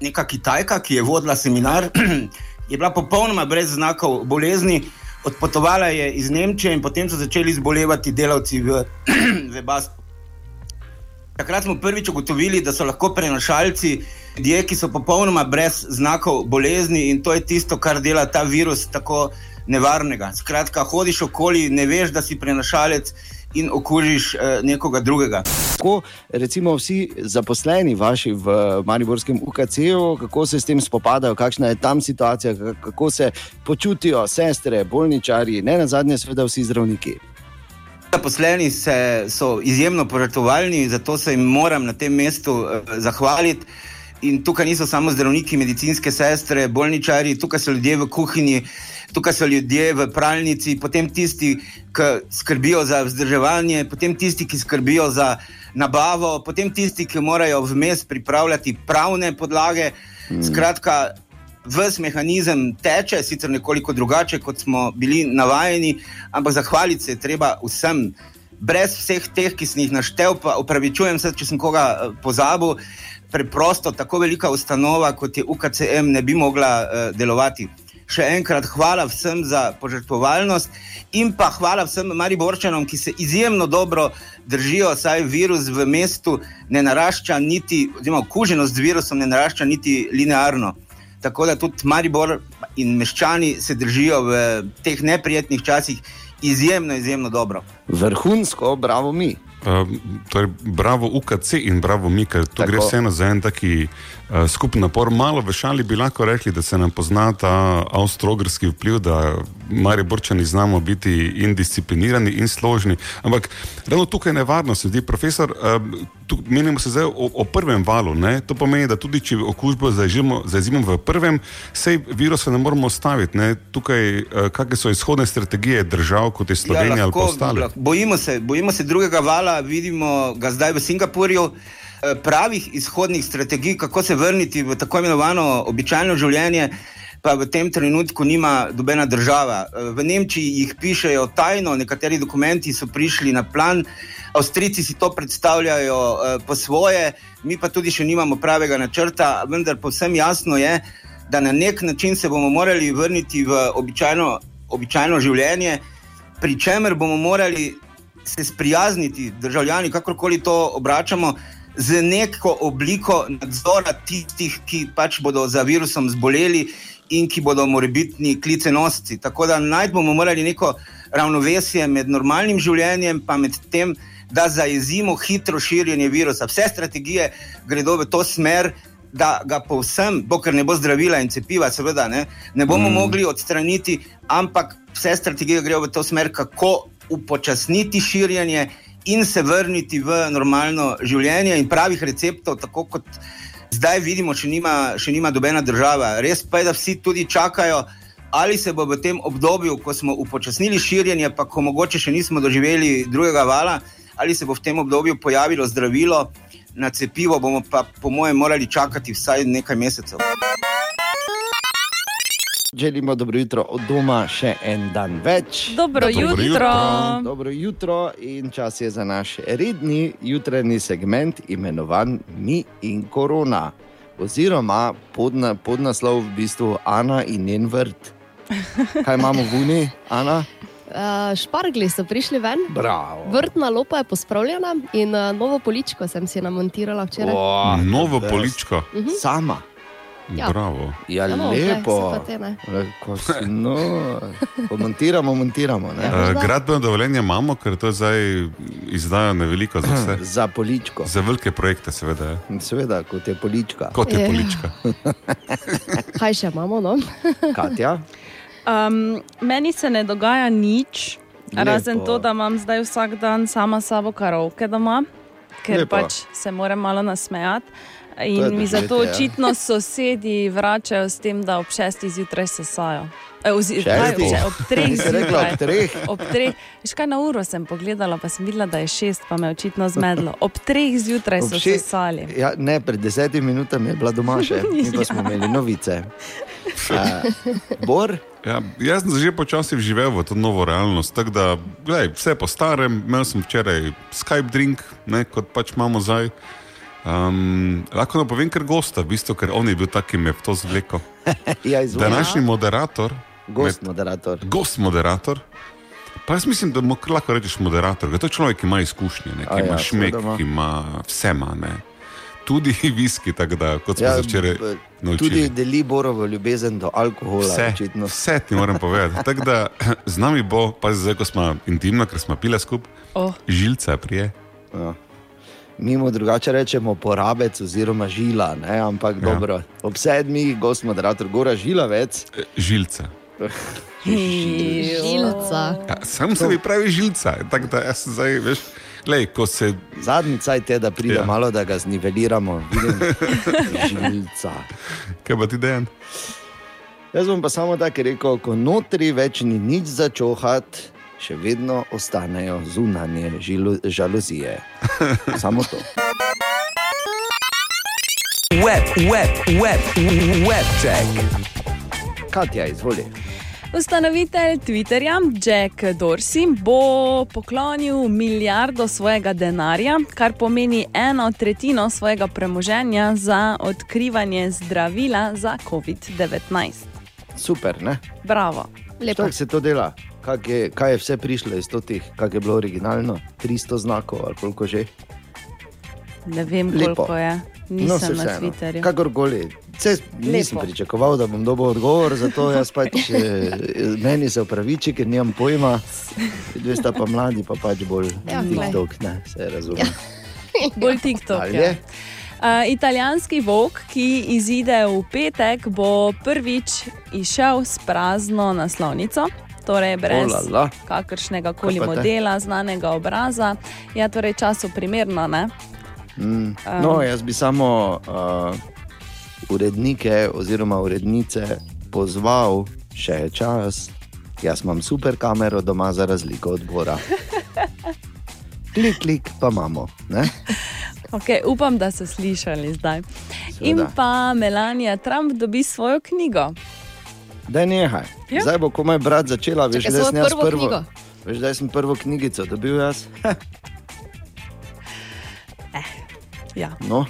neka Kitajka, ki je vodila seminar, je bila popolnoma brez znakov bolezni. Odpotovala je iz Nemčije in potem so začeli zbolevati delavci v Webastu. Takrat smo prvič ugotovili, da so lahko prenašalci ljudje, ki so popolnoma brez znakov bolezni in to je tisto, kar dela ta virus tako nevarnega. Skratka, hodiš okoli, ne veš, da si prenašalec in okužiš eh, nekoga drugega. Kako recimo vsi zaposleni vaši v Mariborskem UKC-ju, kako se s tem spopadajo, kakšna je tam situacija, ka- kako se počutijo sestre, bolničari, ne na zadnje, seveda vsi zdravniki. Zaposleni se, so izjemno požrtvovalni, zato se jim moram na tem mestu eh, zahvaliti. In tukaj niso samo zdravniki, medicinske sestre, bolničari, tukaj so ljudje v kuhinji, tukaj so ljudje v pralnici, potem tisti, ki skrbijo za vzdrževanje, potem tisti, ki skrbijo za nabavo, potem tisti, ki morajo vmes pripravljati pravne podlage. Skratka, Ves mehanizem teče, sicer nekoliko drugače, kot smo bili navajeni, ampak zahvaliti se je treba vsem. Brez vseh teh, ki sem jih naštel, pa upravičujem se, če sem koga eh, pozabil, preprosto tako velika ustanova kot je UKCM ne bi mogla uh, delovati. Še enkrat hvala vsem za požrtvovalnost in pa hvala vsem Mariborčanom, ki se izjemno dobro držijo, saj virus v mestu ne narašča niti, oziroma okuženost z virusom ne narašča niti linearno. Tako da tudi Maribor in meščani se držijo v teh neprijetnih časih izjemno, izjemno dobro. Vrhunsko, bravo mi. Uh, torej, bravo UKC in bravo mi, ker tu Tako. gre vseeno za en taki uh, skupen napor. Malo v šali bi lahko rekli, da se nam pozna ta avstrogrski vpliv, da Mariborčani znamo biti indisciplinirani in složni. Ampak ravno tukaj je nevarnost, ljudi. Profesor, uh, tu, menimo se zdaj o, o prvem valu. Ne? To pomeni, da tudi če okužbo zajezimo, zajezimo v prvem, sej virusa ne moramo ostaviti. Ne? Tukaj, uh, kakšne so izhodne strategije držav, kot je Slovenija ali pa ostale? lahko. Bojimo se, bojimo se drugega vala, vidimo ga zdaj v Singapurju. Eh, Pravih izhodnih strategij, kako se vrniti v tako imenovano običajno življenje, pa v tem trenutku nima nobena država. Eh, V Nemčiji jih pišejo tajno, nekateri dokumenti so prišli na plan, Avstrijci si to predstavljajo eh, po svoje, mi pa tudi še nimamo pravega načrta, vendar povsem jasno je, da na nek način se bomo morali vrniti v običajno, običajno življenje, pri čemer bomo morali se sprijazniti, državljani, kakorkoli to obračamo, z neko obliko nadzora tistih, ki pač bodo za virusom zboleli in ki bodo morebitni klicenosci. Tako da najti bomo morali neko ravnovesje med normalnim življenjem in med tem, da zajezimo hitro širjenje virusa. Vse strategije gredo v to smer. Da ga povsem, bo, ker ne bo zdravila in cepiva, seveda ne, ne bomo mm. mogli odstraniti, ampak vse strategije grejo v to smer, kako upočasniti širjenje in se vrniti v normalno življenje. In pravih receptov, tako kot zdaj vidimo, še nima, še nima dobena država. Res pa je, da vsi tudi čakajo, ali se bo v tem obdobju, ko smo upočasnili širjenje, pa ko mogoče še nismo doživeli drugega vala, ali se bo v tem obdobju pojavilo zdravilo. Na cepivo bomo pa, po mojem, morali čakati vsaj nekaj mesecev. Želimo dobro jutro od doma, še en dan več. Dobro Dobro jutro. jutro. Dobro jutro in čas je za naš redni jutranji segment, imenovan Mi in Korona. Oziroma podna, podnaslov v bistvu Ana in njen vrt. Kaj imamo v Uni, Ana? Uh, špargli so prišli ven, Bravo. vrtna lopa je pospravljena in uh, novo poličko sem si namontirala včeraj. Wow, Novo poličko. Mhm. Sama. Ja. Bravo. Ja, Ja, lepo. no, montiramo, montiramo. Ne? Uh, gradbeno dovoljenje imamo, ker to zdaj izdajo na veliko za vse. Za poličko. Za velike projekte, seveda. je. Seveda, kot je polička. Kot je Je. polička. Kaj še imamo? No? Katja? Um, meni se ne dogaja nič, Lepo. razen to, da imam zdaj vsak dan sama sabo karaoke doma, ker Lepo. pač se moram malo nasmejati. In mi zato ja. očitno sosedje vračajo s tem, da ob šestih zjutraj sesajo. E, ozi, kaj, že, ob treh zjutraj. ob treh? Ob treh. Veš kaj na uro sem pogledala, pa sem videla, da je šest, pa me je očitno zmedlo. Ob treh zjutraj Ob so še- sesali. Ja, ne, pred desetimi minutami je bila doma še, mi pa smo imeli novice. Uh, Bor? Ja, jaz sem že počasi vživel v to novo realnost. Tako da, gledaj, vse po starem, imel sem včeraj Skype drink, ne, kot pač imamo zdaj. Um, lahko nam povem, ker gosta, v bistvu, ker on je bil tak, ki me je to zvlekel. Ja, izvoli. Današnji moderator, Gost moderator. gost moderator. Pa jaz mislim, da mu lahko rečeš moderator, ker to je človek, ki ima izkušnje, ne, ki A ja, ima šmek, seveda ima. ki ima vse ima. Ne. Tudi viski, tako da, kot smo Ja, ja, včeraj naučili. Tudi deli Borovo ljubezen do alkohola. Vse, očitno. vse ti moram povedati. Tako da z nami bo, pa zdaj, ko smo intimno, ker smo pile skupaj, Oh. žilca prije. Ja. Mi mu drugače rečemo porabec oziroma žila, ne? ampak ja. dobro. Ob sedmih, gost moderator, gora žilavec. Žilca. Žilca. Ja, sam sebi pravi žilca. Tako da jaz sem zdaj, veš, lej, se. Zadnji cajt je, da pride Ja. malo, da ga zniveliramo. Vidim, žilca. Kaj pa ti dejan? Jaz bom pa samo tako rekel, ko notri več ni nič začohat, še vedno ostanejo zunanje žalozije. Samo to. Web, web, web, web check. Katja, izvoli. Ustanovitelj Twitterja Jack Dorsey bo poklonil milijardo svojega denarja, kar pomeni eno tretjino svojega premoženja za odkrivanje zdravila za COVID-19. Super, ne? Bravo. Kako se to dela? Kak je, kaj je vse prišlo iz totih, kak je bilo originalno? 300 znakov ali koliko že? Ne vem, Lepo. koliko je. Nisem No, na. Twitterju. Kakorkoli. Vse, nisem Lepo. pričakoval, da bom dobil odgovor, zato jaz pač meni se upraviči, ker nimam pojma. Dve sta pa mladi, pa pač bolj Ja. TikTok, ne, se razumem. Bolj TikTok. Ja. Uh, italijanski vok, ki izide v petek, bo prvič izšel s prazno naslovnico. Torej, brez Olala. kakršnega koli modela, znanega obraza. Ja, torej, času primerno, ne? Mm. No, jaz bi samo uh, urednike oziroma urednice pozval, še je čas. Jaz imam super kamero doma, za razliko od Bora. Klik, klik, pa imamo. Okay, upam, da so slišali zdaj. Seveda. In pa Melania Trump dobi svojo knjigo. Da nehaj. Ja. Zdaj bo komaj brat začela, veš, da sem jaz prvo prvo. Veš, da sem prvo knjigico dobil jaz. Ja. No,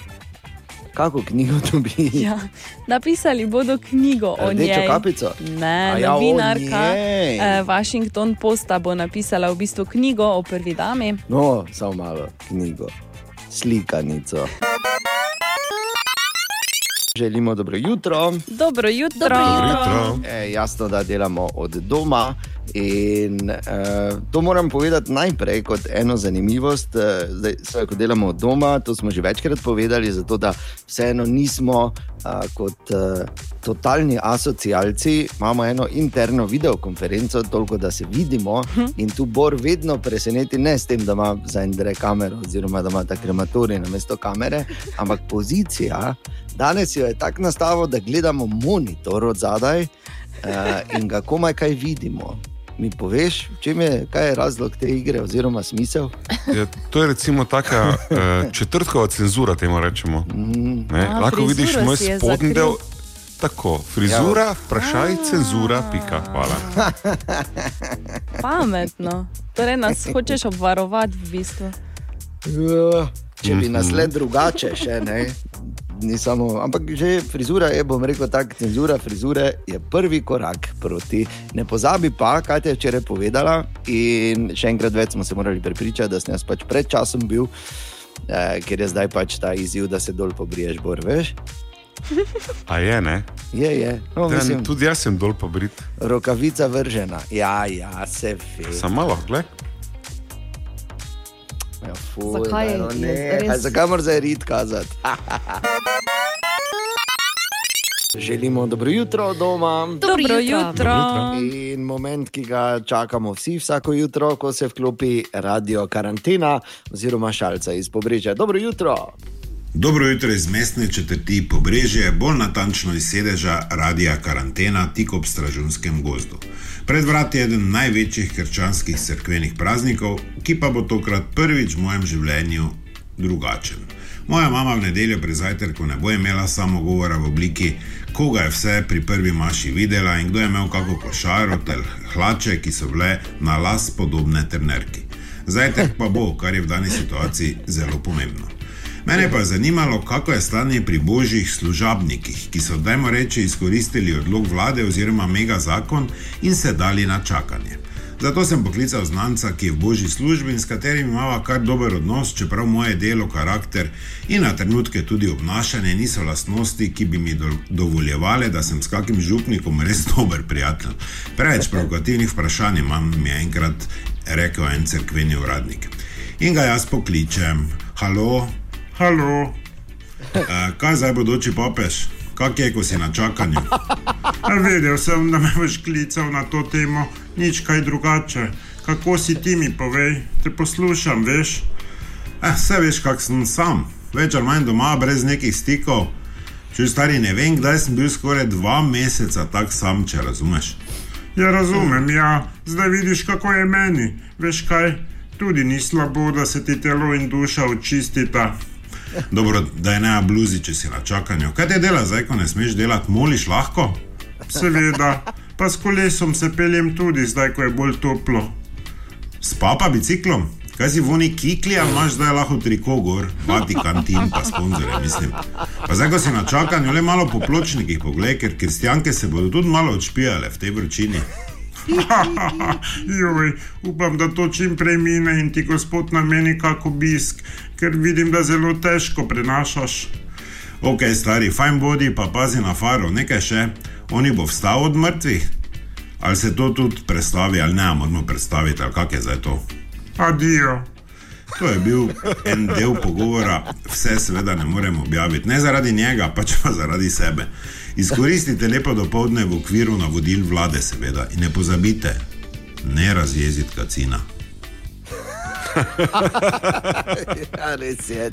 Kako knjigo dobi? Ja, napisali bodo knjigo o Rdečo njej. kapico? Ne, A ja, o novinarka eh, Washington Posta bo napisala v bistvu knjigo o prvi dami. No, samo malo knjigo, slikanico. Želimo dobro jutro. Dobro jutro. Dobro jutro. E, jasno, da delamo od doma. In e, to moram povedati najprej kot eno zanimivost. E, zdaj, sve, ko delamo od doma, to smo že večkrat povedali, zato da vseeno nismo a, kot a, totalni asocialci. Imamo eno interno videokonferenco, toliko da se vidimo. In tu Bor vedno preseneti ne s tem, da ima za en dre kamero, oziroma da ima ta krematorij na mesto kamere, ampak pozicija. Danes jo je tako nastavil, da gledamo monitor od zadaj uh, in ga komaj kaj vidimo. Mi poveš, čem je, kaj je razlog te igre, oziroma smisel? Ja, to je recimo taka uh, četrtkova cenzura, temu rečemo. Ne, A, lahko vidiš moj spodnji del. Tako, frizura, vprašaj, cenzura, pika, hvala. Pametno. Torej nas hočeš obvarovati v bistvu. Ja, Če bi nas Mhm. le drugače, še ne. Ni samo, ampak že frizura je, bom rekel tako, cenzura frizure je prvi korak proti. Ne pozabi pa, kaj ti je včeraj povedala. In še enkrat več smo se morali prepričati, da sem jaz pač pred časom bil, eh, ker je zdaj pač ta izziv, da se dol pobriješ, bor, veš. A je, ne? Je, je. No, Ja, mislim, tudi jaz sem dol pobrit. rokavica vržena. Ja, ja, se ve. Sam malo, gled. Ja, fuj, Zakaj no, je ne, res- kaj, zakaj moraš zdaj rit kazati? Želimo dobro jutro doma. Dobro jutro. In moment, ki ga čakamo vsi vsako jutro, ko se vklopi radio karantena oziroma šalca iz pobrežja. Dobro jutro. Dobro jutro iz mestne četrti Pobrežje, bolj natančno iz sedeža Radia Karantena tik ob Stražunskem gozdu. Pred vrati je eden največjih krščanskih cerkvenih praznikov, ki pa bo tokrat prvič v mojem življenju drugačen. Moja mama v nedeljo pri zajtrku ne bo imela samo govora v obliki, koga je vse pri prvi maši videla in kdo je imel kako košaro ter hlače, ki so bile na las podobne trnerki. Zajtrk pa bo, kar je v dani situaciji zelo pomembno. Mene pa je zanimalo, kako je stanje pri božjih služabnikih, ki so, dajmo reči, izkoristili odlog vlade oziroma mega zakon in se dali na čakanje. Zato sem poklical znanca, ki je v božji službi in s katerim imamo kar dober odnos, čeprav moje delo, karakter in na trenutke tudi obnašanje niso lastnosti, ki bi mi do, dovoljevale, da sem s kakim župnikom res dober prijatelj. Preveč provokativnih vprašanj imam, mi je enkrat rekel en cerkveni uradnik. In ga jaz pokličem, halo, halo. Uh, kaj zdaj bodoči papež? Kak je, ko si na čakanju? A vedel sem, da me boš klical na to temo, nič kaj drugače. Kako si ti mi povej, te poslušam, veš? Eh, vse veš, kak sem sam, več ali manj doma, brez nekih stikov. Če stari ne vem, kdaj sem bil skoraj dva meseca tak sam, če razumeš. Ja, razumem, ja, zdaj vidiš, kako je meni. Veš kaj, tudi ni slabo, da se ti telo in duša očistita. Dobro, da je ne bluzi, če si na čakanju. Kaj te dela zdaj, ko ne smeš delati, moliš lahko? Seveda, pa s kolesom se peljem tudi, zdaj ko je bolj toplo. S papa biciklom? Kaj si voni kikli, ali imaš zdaj lahko triko gor, Vatikan, tim pa sponzorje, mislim. Pa zdaj, ko si na čakanju, le malo po pločnikih poglej, ker kristjanke se bodo tudi malo odšpijale v tej vročini. Joj, upam, da to čim prej mine in ti gospod nameni kak obisk, ker vidim, da zelo težko prenašaš. Ok, stari, fajn bodi, pa pazi na faro, nekaj še. Oni bo vstal od mrtvih? Ali se to tudi predstavi, ali ne, moramo predstaviti, ali kak je zdaj to? Adijo. To je bil en del pogovora, vse seveda ne moremo objaviti, ne zaradi njega, pač pa zaradi sebe. Izkoristite lepo dopoledne v okviru navodil vlade, seveda, in ne pozabite, ne razjeziti kacina. ja, res je.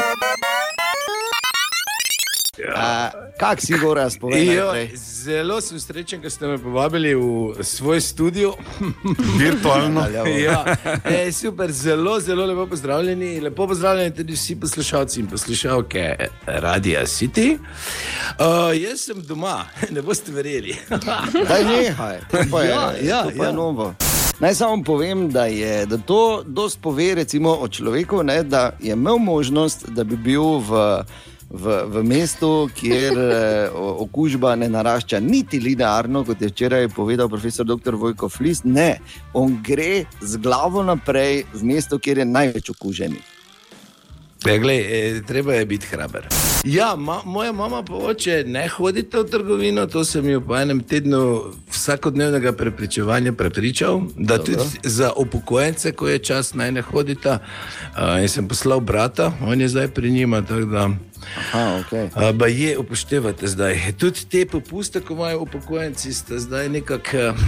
Uh, Kak si goras povedal? Jo, zelo sem srečen, ker ste me povabili v svoj studio. Virtualno. ja. e, super, zelo, zelo lepo pozdravljeni. Lepo pozdravljeni tudi vsi poslušalci in poslušalke Radia City. Uh, jaz sem doma, ne boste verjeli. Daj nehaj, to pa je, ja, ja, to pa je ja. novo. Naj samo povem, da, je, da to dosti pove recimo, o človeku, ne, da je imel možnost, da bi bil v v, v mestu, kjer eh, okužba ne narašča niti linearno, kot je včeraj povedal profesor dr. Vojko Flis. Ne, on gre z glavo naprej v mesto, kjer je največ okuženih. Ja, glej, eh, treba je biti hraber. Ja, ma, moja mama pa oče ne hodita v trgovino, to sem jo po enem tednu vsakodnevnega prepričevanja prepričal, da Dobro. tudi za upokojence, ko je čas, naj ne hodita. Uh, in sem poslal brata, on je zdaj pri njima. tako Da, Aha, okay. ba je upoštevate zdaj. Tudi te popuste, ko imajo upokojenci, sta zdaj nekako uh,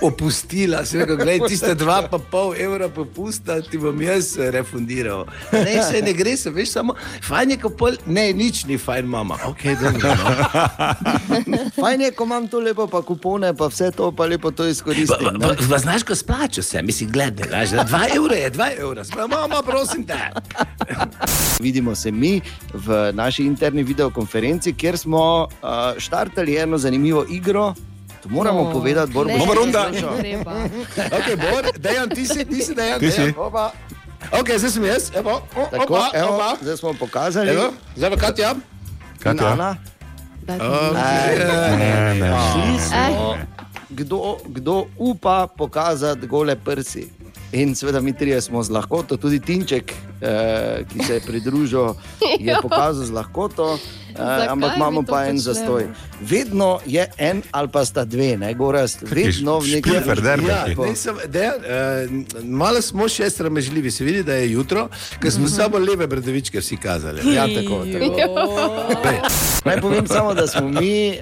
opustila. Se rekel, gledaj, tiste dva pa pol evra popusta ti bom jaz eh, refundiral. Ne, se ne gre, se veš, samo fajn je, ko pol, ne, nič ni fajn, mama. Okay, dobro, no. Fajn je, ko imam to lepo, pa kupone, pa vse to, pa lepo to izkoristim. Pa, pa, znaš, ko splača se, mislim, gledaj, že 2 evra je 2 evra, mama, prosim te. Vidimo se mi v naši interni videokonferenci, kjer smo uh, štartali eno zanimivo igro. To moramo No, povedati, Bor, ne, Bomo runda. Okay, Bor, Dejan, ti si, ti si, Dejan, Ti si. Dejan. Opa. Ok, zdaj sem jaz, evo, o, Tako, opa, evo, opa. zdaj smo pokazali. Evo, zdaj pa Katja. Katja. Ana. Okay. Ne, ne, Šli smo, kdo, kdo upa pokazati gole prsi. In seveda, mi trije smo z lahkoto, tudi Tinček, eh, ki se je pridružil, je pokazal z lahkoto, eh, ampak imamo pa en počnemo? zastoj. Vedno je en ali pa sta dve, ne gorast, vedno v neki Ja, nisem, dejan, uh, malo smo še sramežljivi, se vidi, da je jutro, ker smo samo leve bradavičke vsi kazali. Ja, tako, tako. Naj povem samo, da smo mi, eh,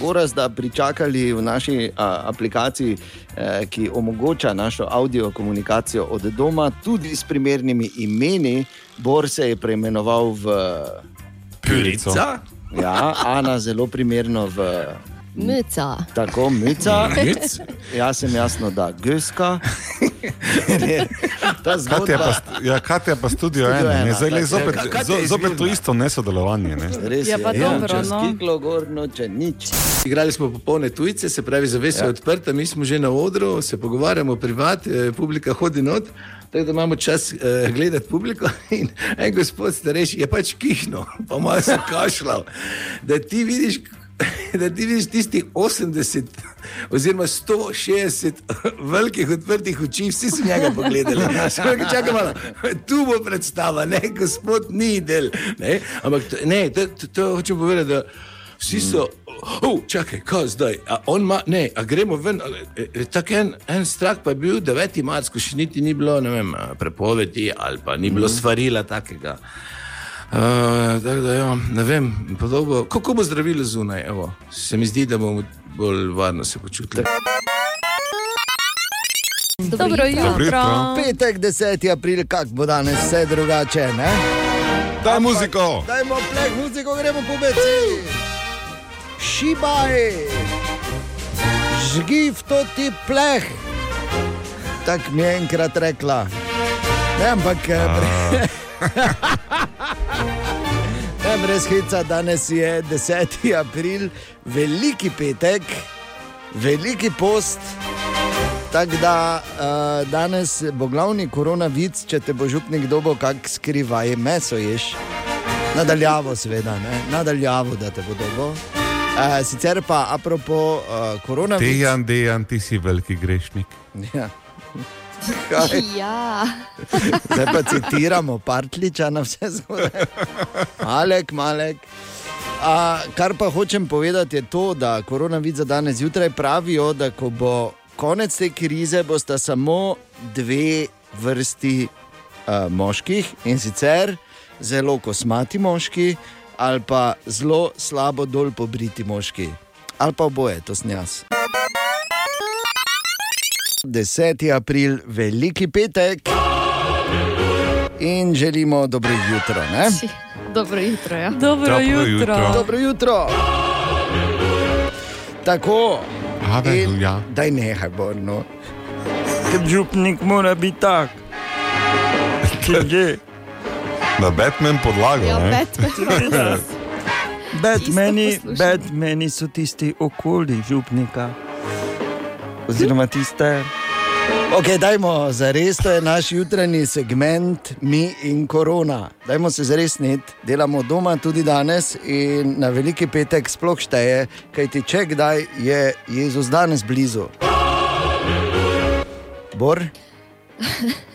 Goraz, pričakali v naši a, aplikaciji, eh, ki omogoča našo audio komunikacijo od doma, tudi s primernimi imeni. Bor se je preimenoval v Purica. Ja, Ana zelo primerno v. Mica. Tako, mica. Mic. Jaz sem jasno, da geska. Ta zgodba. pa, st- ja, Katja pa studio Studio ena, ne, ena, zdaj le zopet, je zopet to isto nesodelovanje. Ne. Res Ja, pa dobro, čez no. Kiklo gor, noče nič. Igrali smo popolne tujce, se pravi, zavesa je Ja. odprta, mi smo že na odru, se pogovarjamo privat, eh, publika hodi not. Tako da imamo čas uh, gledati publiko. In en gospod starejši je pač kihno, pa malo se kašljal. Da ti vidiš, da ti vidiš tistih 80 oziroma 160 velikih odprtih oči, vsi so njega pogledali. Čakaj malo, tu bo predstava, ne, gospod ni del. Ne? Ampak to- ne, to, to, to hočem povedati, da vsi so. Oh, čakaj, kaj zdaj? A on ima, ne, a gremo ven. e, e, Tako en, en strah pa je bil 9. marc, ko še niti ni bilo vem, prepovedi ali pa ni bilo Mhm. svarila takega. Uh, tako da, ja, ne vem, podobo, kako bo zdravilo zunaj. Evo, se mi zdi, da bomo bolj varno se počutili. Dobro jutro. Petek, 10. april, kak bo danes vse drugače. Ne? Daj muziko. Dajmo pleh, muziko, gremo po beci. Šibaj, žgi v to ti pleh. Tako mi je enkrat rekla. Ne, ampak. eh, Ne, brez hica, danes je 10. april, veliki petek, veliki post. Tako da uh, danes bo glavni koronavirus, če te bo župnik dobo, kak skrivaj meso ješ. Nadaljavo, seveda, ne? nadaljavo, da te bo dobo. Uh, sicer pa, apropo uh, koronavirusa. Dejan, Dejan, ti si veliki grešnik. Ja. Kaj? Ja. Zdaj pa citiramo Partliča na vse zgodbe. Malek, malek. A, kar pa hočem povedati, je to, da koronavirus za danes zjutraj pravijo, da ko bo konec te krize, bosta samo dve vrsti a, moških in sicer zelo kosmati moški ali pa zelo slabo dol pobriti moški. Ali pa oboje, to sem jaz. 10. april, veliki petek. In želimo dobro jutro. Ne? Dobro jutro. Ja. Dobro Dobro jutro. jutro. Dobro jutro. Tako. Aleluja. In- Daj nehaj, Borno. Ker župnik mora biti tak. Že. Na Batman podlago. Ja, ne? Batman. Batmani, Batmani so tisti okoli župnika. Oziroma tiste. Ok, dajmo za res, to je naš jutranji segment, mi in korona. Dajmo se zares net, delamo doma tudi danes in na veliki petek sploh šteje, kaj ti če kdaj je Jezus danes blizu. Bor?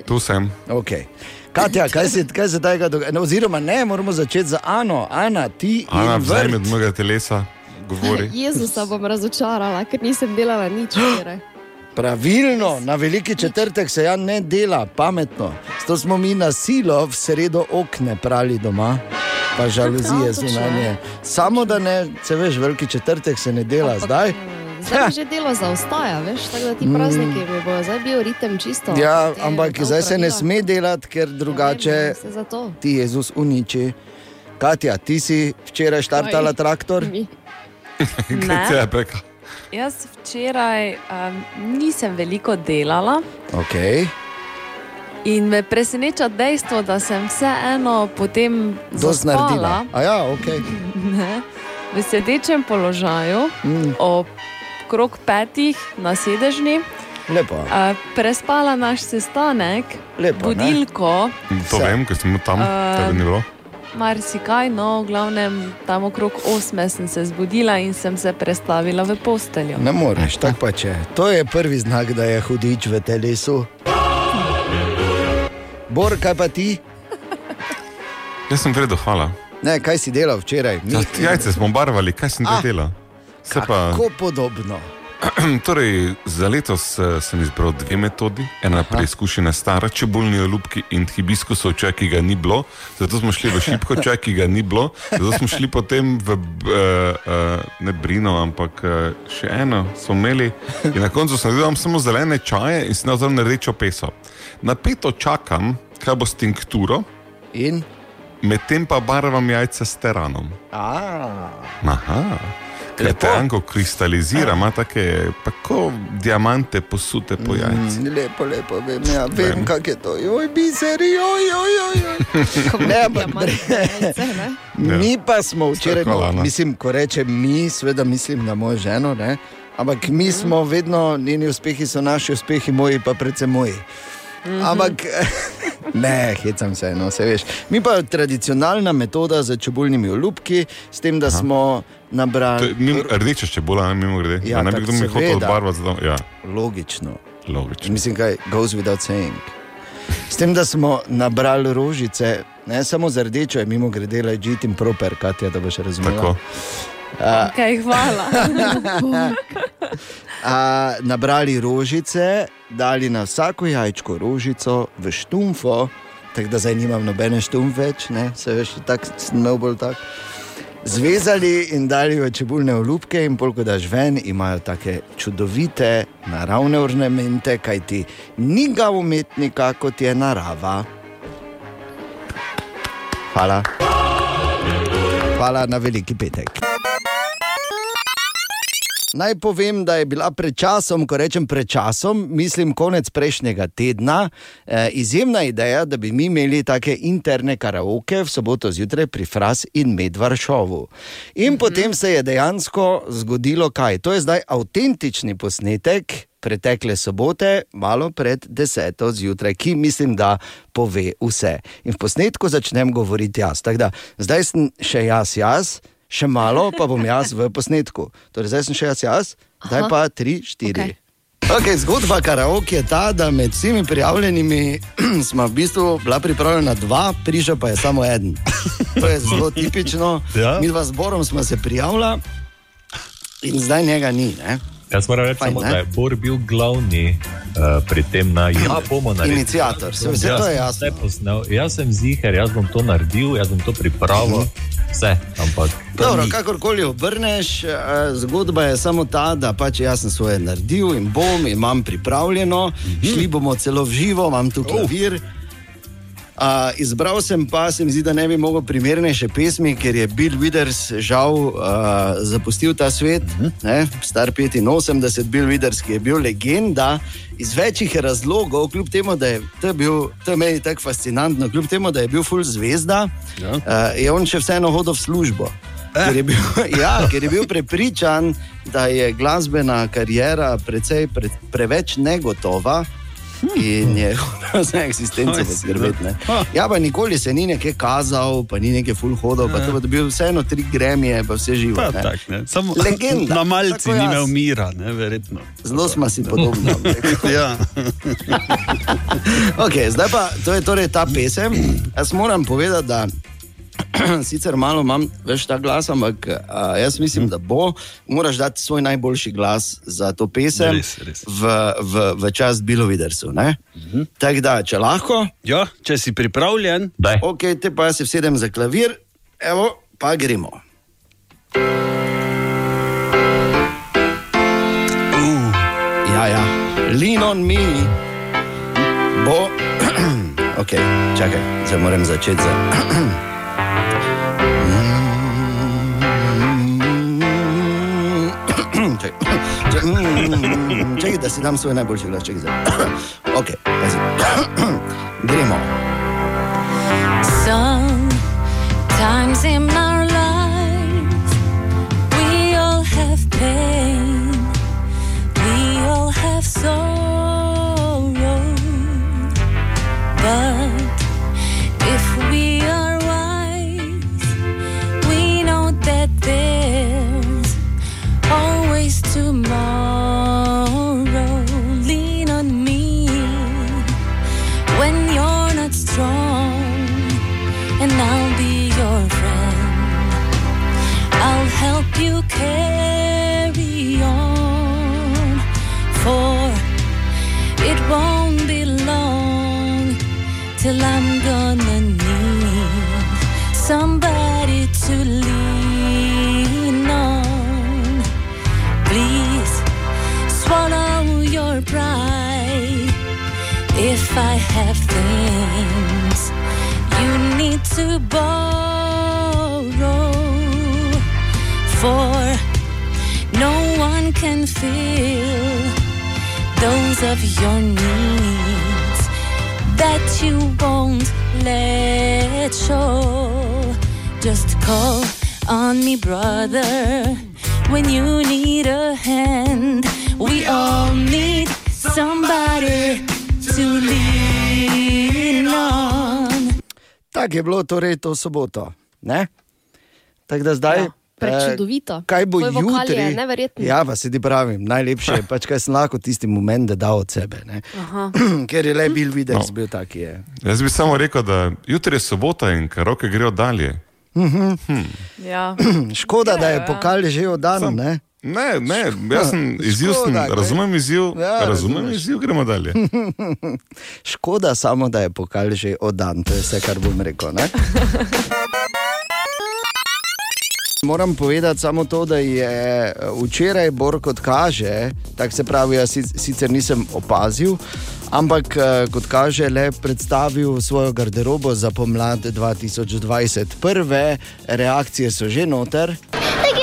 Tu sem. Okay. Katja, kaj se, kaj se tega dogaja? No, oziroma, ne, moramo začeti z Ano. Ana, ti Ana, in vzaj od mojega telesa, govori. Jezusa bom razočarala, ker nisem delala nič včeraj. Pravilno, na veliki četrtek se ja ne dela, pametno. Zato smo mi na silo v sredo okne prali doma, pa žaluzije Ja, zunanje. Samo da ne, se veš, veliki četrtek se ne dela zdaj. Zdaj mi že delo zaostaja, veš, tako da ti prazniki mi bo zdaj bil ritem čisto. Ja, ampak zdaj se ne sme delati, ker drugače se zato. ti Jezus uniči. Katja, ti si včeraj štartala Oj, traktor? Ne. Kaj je peka? Jaz včeraj um, nisem veliko delala Okay. in me preseneča dejstvo, da sem vseeno potem zaspala ja, okay. ne, v sedečem položaju, Mm. okrog petih na sedežni. Lepo. Uh, prespala naš sestanek, Lepo, ne? budilko, To vem, ker sem bil tam, Eh, tebe ni bilo. Marsikaj, no, v glavnem tam okrog osme sem se zbudila in sem se prestavila v posteljo. Ne moreš, tako pa če. To je prvi znak, da je hudič v telesu. Bor, kaj pa ti? Jaz sem vredo, hvala. Ne, kaj si delal včeraj? Mi- Ja, jajce smo barvali, kaj sem Ah, delal? Se pa, Kako podobno. torej, za letos eh, sem izbral dve metodi. Ena preizkušena stara čebulni olupki in hibiskusov čaj, ki ga ni bilo. Zato smo šli v šipko čaj, ki ga ni bilo. Zato smo šli potem v, uh, uh, ne Brino, ampak uh, še eno smo imeli. In na koncu sem naredil samo zelene čaje in sem naredil rdečo peso. Napeto čakam, kaj bo s tinkturo. In? Medtem pa barvam jajca s teranom. Aha. Ker Lepo. tanko kristalizira, ima take tako diamante posute po jajcih. Mm, lepo, lepo, vem, ja, vem kako je to. Joj, biseri, joj, joj, joj. Ne, ampak mi pa smo včeraj, no, mislim, ko rečem mi, seveda mislim na mojo ženo, ne? ampak mi smo vedno, njeni uspehi so naši uspehi, moji pa predvsem moji. Ampak ne, hecam se, no, se veš. Mi pa tradicionalna metoda za čebulnimi olupki, s tem, da smo To nabrali. je mimo- Rdeča čebula, ne mimo grede. Ja, Ja, ne bi tako kdo mi hotel zato- Ja, Logično. logično. Mislim, kaj goes without saying. S tem, da smo nabrali rožice, ne samo za rdečo, je mimo grede ležite in proper, Katja, da boš razumela. Tako. A, Okay, hvala. a, nabrali rožice, dali na vsako jajčko rožico v štumfo, tako da zdaj nimam nobene štumfe več, ne, se veš, tako imel bolj tak. Zvezali in dali v čebulne olupke, in polk daš ven, imajo tako čudovite naravne ornamente, kajti ni ga umetnika kot je narava. Hvala. Hvala na veliki petek. Naj povem, da je bila pred časom, ko rečem pred časom, mislim konec prejšnjega tedna, eh, izjemna ideja, da bi mi imeli take interne karaoke v soboto zjutraj pri Fras in Medvaršovu. In mm -hmm. potem se je dejansko zgodilo kaj. To je zdaj avtentični posnetek pretekle sobote, malo pred deseto zjutraj, ki mislim, da pove vse. In v posnetku začnem govoriti jaz. Tako da zdaj sem še jaz, jaz. Še malo pa bom jaz v posnetku. Torej, zdaj sem še jaz, jaz, zdaj Aha. pa tri, štiri. Okay. Okay, zgodba karaoke je ta, da med vsemi prijavljenimi smo v bistvu bila pripravljena dva, prišel pa je samo en. To je zelo tipično. Ja. Mi dva zborom smo se prijavila in zdaj njega ni. Ne? Jaz moram reči, Fajn, samo, ne? da je Bor bil glavni uh, pri tem, da ja, bomo naredili. Iniciator, se- vse to je Jaz vse posnel, jaz sem ziger, jaz bom to naredil, jaz bom to pripravil, vse, ampak. Dobro, ni. kakorkoli obrneš, eh, zgodba je samo ta, da pač jaz sem svoje naredil in bom, imam pripravljeno, šli bomo celo v živo, imam tu klavir. Uh, izbral sem pa, se mi zdi, da ne bi mogel primernejše pesmi, ker je Bill Withers žal uh, zapustil ta svet, ne, star 85, Bill Withers, ki je bil legenda. Iz večjih razlogov, kljub temu, da je to, bil, to je meni tako fascinantno, kljub temu, da je bil full zvezda, ja. uh, je on še vseeno hodil v službo. Ker je, bil, ja, ker je bil prepričan, da je glasbena karijera precej pre, preveč negotova in je hotel za eksistenco ha. Ja, pa nikoli se ni nekaj kazal, pa ni nekaj full hodov, pa Ja. to bo dobil vseeno tri gremije, pa vse živo. Ne. tak, ne. Samo Legenda. na malci ni imel mira, ne, verjetno. Zelo smo si podobni. ja. Okay, zdaj pa to je torej ta pesem. Jaz moram povedati, da sicer malo imam več ta glas, ampak a, jaz mislim, da bo. Moraš dati svoj najboljši glas za to pesem Res, res. V, v, v čast Bilovidersu. Mhm. Tako da, če lahko. Ja, če si pripravljen, da. Ok, te pa jaz se sedem za klavir, evo, pa gremo. Uh. Ja, ja, lean on me. Bo, ok, čakaj, zdaj moram začeti. Za... čakaj, mm, čakaj, da si dam svoj najboljši glas, čakaj zdaj. Ok, pazi. Gremo. Sometimes in our lives, we all have pain, we all have sorrow. But I have things you need to borrow, for no one can fill those of your needs that you won't let show. Just call on me, brother, when you need a hand. We all need somebody. Tako je bilo torej to soboto. Ne? Tako da zdaj. Ja, prečudovito. eh, Kaj bo Tvoj jutri? je. Ja, pa se ti pravim, najlepše je pač, kaj sem lahko tisti moment, da da od sebe. ne. Aha. Ker je le bil videti, No. bil tak je. Jaz bi samo rekel, da jutri je sobota in karoke grejo dalje. Mhm. Hm. Ja. Škoda, da je pokal že oddan. Ne? Ne, jaz sem izziv, sem, Škoda, razumem izziv, Ja, razumem razumeš. izziv, gremo dalje. Škoda samo, da je pokal že oddan, to je vse, kar bom rekel. Ne? Moram povedati samo to, da je eh, včeraj Bor kot kaže, tako se pravi, jaz sic- sicer nisem opazil, ampak eh, kot kaže, le predstavil svojo garderobo za pomlad 2020. Prve reakcije so že noter. Tako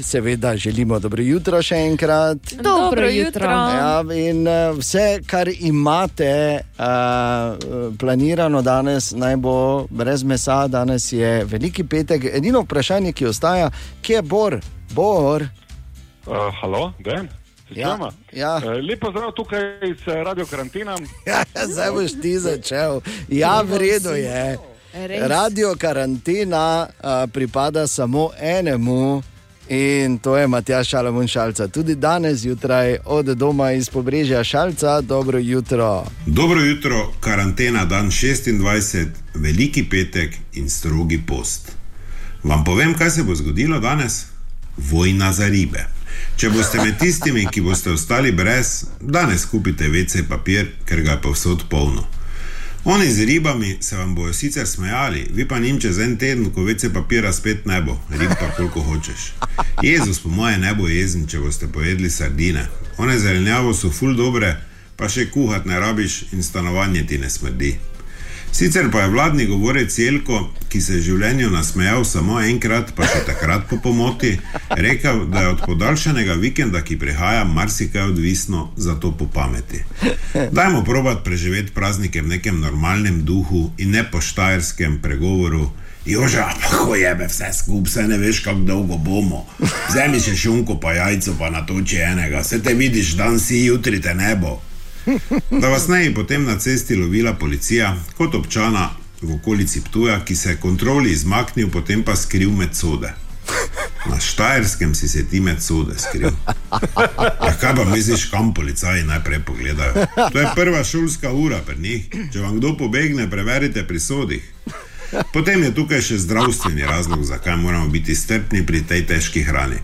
Seveda želimo dobro jutro še enkrat. Dobro jutro. Ja, in uh, vse, kar imate uh, planirano danes, naj bo brez mesa, danes je veliki petek. Edino vprašanje, ki ostaja, kje je Bor? Bor. Uh, halo, Den? Ja, ja. Lepo zdrav tukaj iz eh, Radio Karantena. Ja, zdaj boš ti začel. Ja, v redu je. Res? Radio karantena uh, pripada samo enemu. In to je Matjaš Šalamun Šalca. Tudi danes zjutraj od doma iz pobrežja Šalca, dobro jutro. Dobro jutro, karantena dan 26, veliki petek in strogi post. Vam povem, kaj se bo zgodilo danes? Vojna za ribe. Če boste med tistimi, ki boste ostali brez, danes kupite WC papir, ker ga je povsod polno. Oni z ribami se vam bodo sicer smejali, vi pa njim čez en teden, ko WC papira spet ne bo, rib pa koliko hočeš. Jezus, po moje, ne bo jezen, če boste pojedli sardine. One zelenjavo so ful dobre, pa še kuhati ne rabiš in stanovanje ti ne smrdi. Sicer pa je vladni govorec Jelko, ki se je življenju nasmejal samo enkrat, pa še takrat po pomoti, rekel, da je od podaljšanega vikenda, ki prihaja, marsikaj odvisno, zato po pameti. Dajmo provat preživeti praznike v nekem normalnem duhu in ne po štajerskem pregovoru, Joža, pa ko jebe vse skupaj, se ne veš, kako dolgo bomo. Vzemi še šunko, pa jajco, pa natoči enega, se te vidiš, dan si, jutri te ne bo. Da vas ne je potem na cesti lovila policija, kot občana v okolici Ptuja, ki se je kontroli izmaknil, potem pa skril med sode. Na Štajerskem si se ti med sode skril. Ja, kaj pa misliš, kam policaji najprej pogledajo? To je prva šolska ura pri njih. Če vam kdo pobegne, preverite pri sodih. Potem je tukaj še zdravstveni razlog, zakaj moramo biti strpni pri tej težki hrani.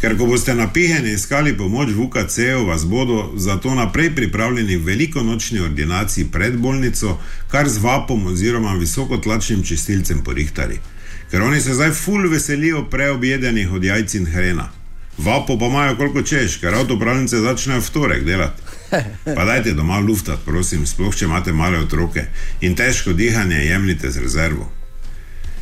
Ker ko boste napiheni iskali pomoč v UKC-ju, vas bodo zato naprej pripravljeni v velikonočni ordinaciji pred bolnico, kar z vapom oziroma visokotlačnim čistilcem porihtali. Ker oni se zdaj ful veselijo preobjedenih od jajc in hrena. Vapo pa imajo koliko češ, ker avtopravnice začnejo v torek delati. Pa dajte doma luftat, prosim, sploh če imate male otroke in težko dihanje jemljite z rezervo.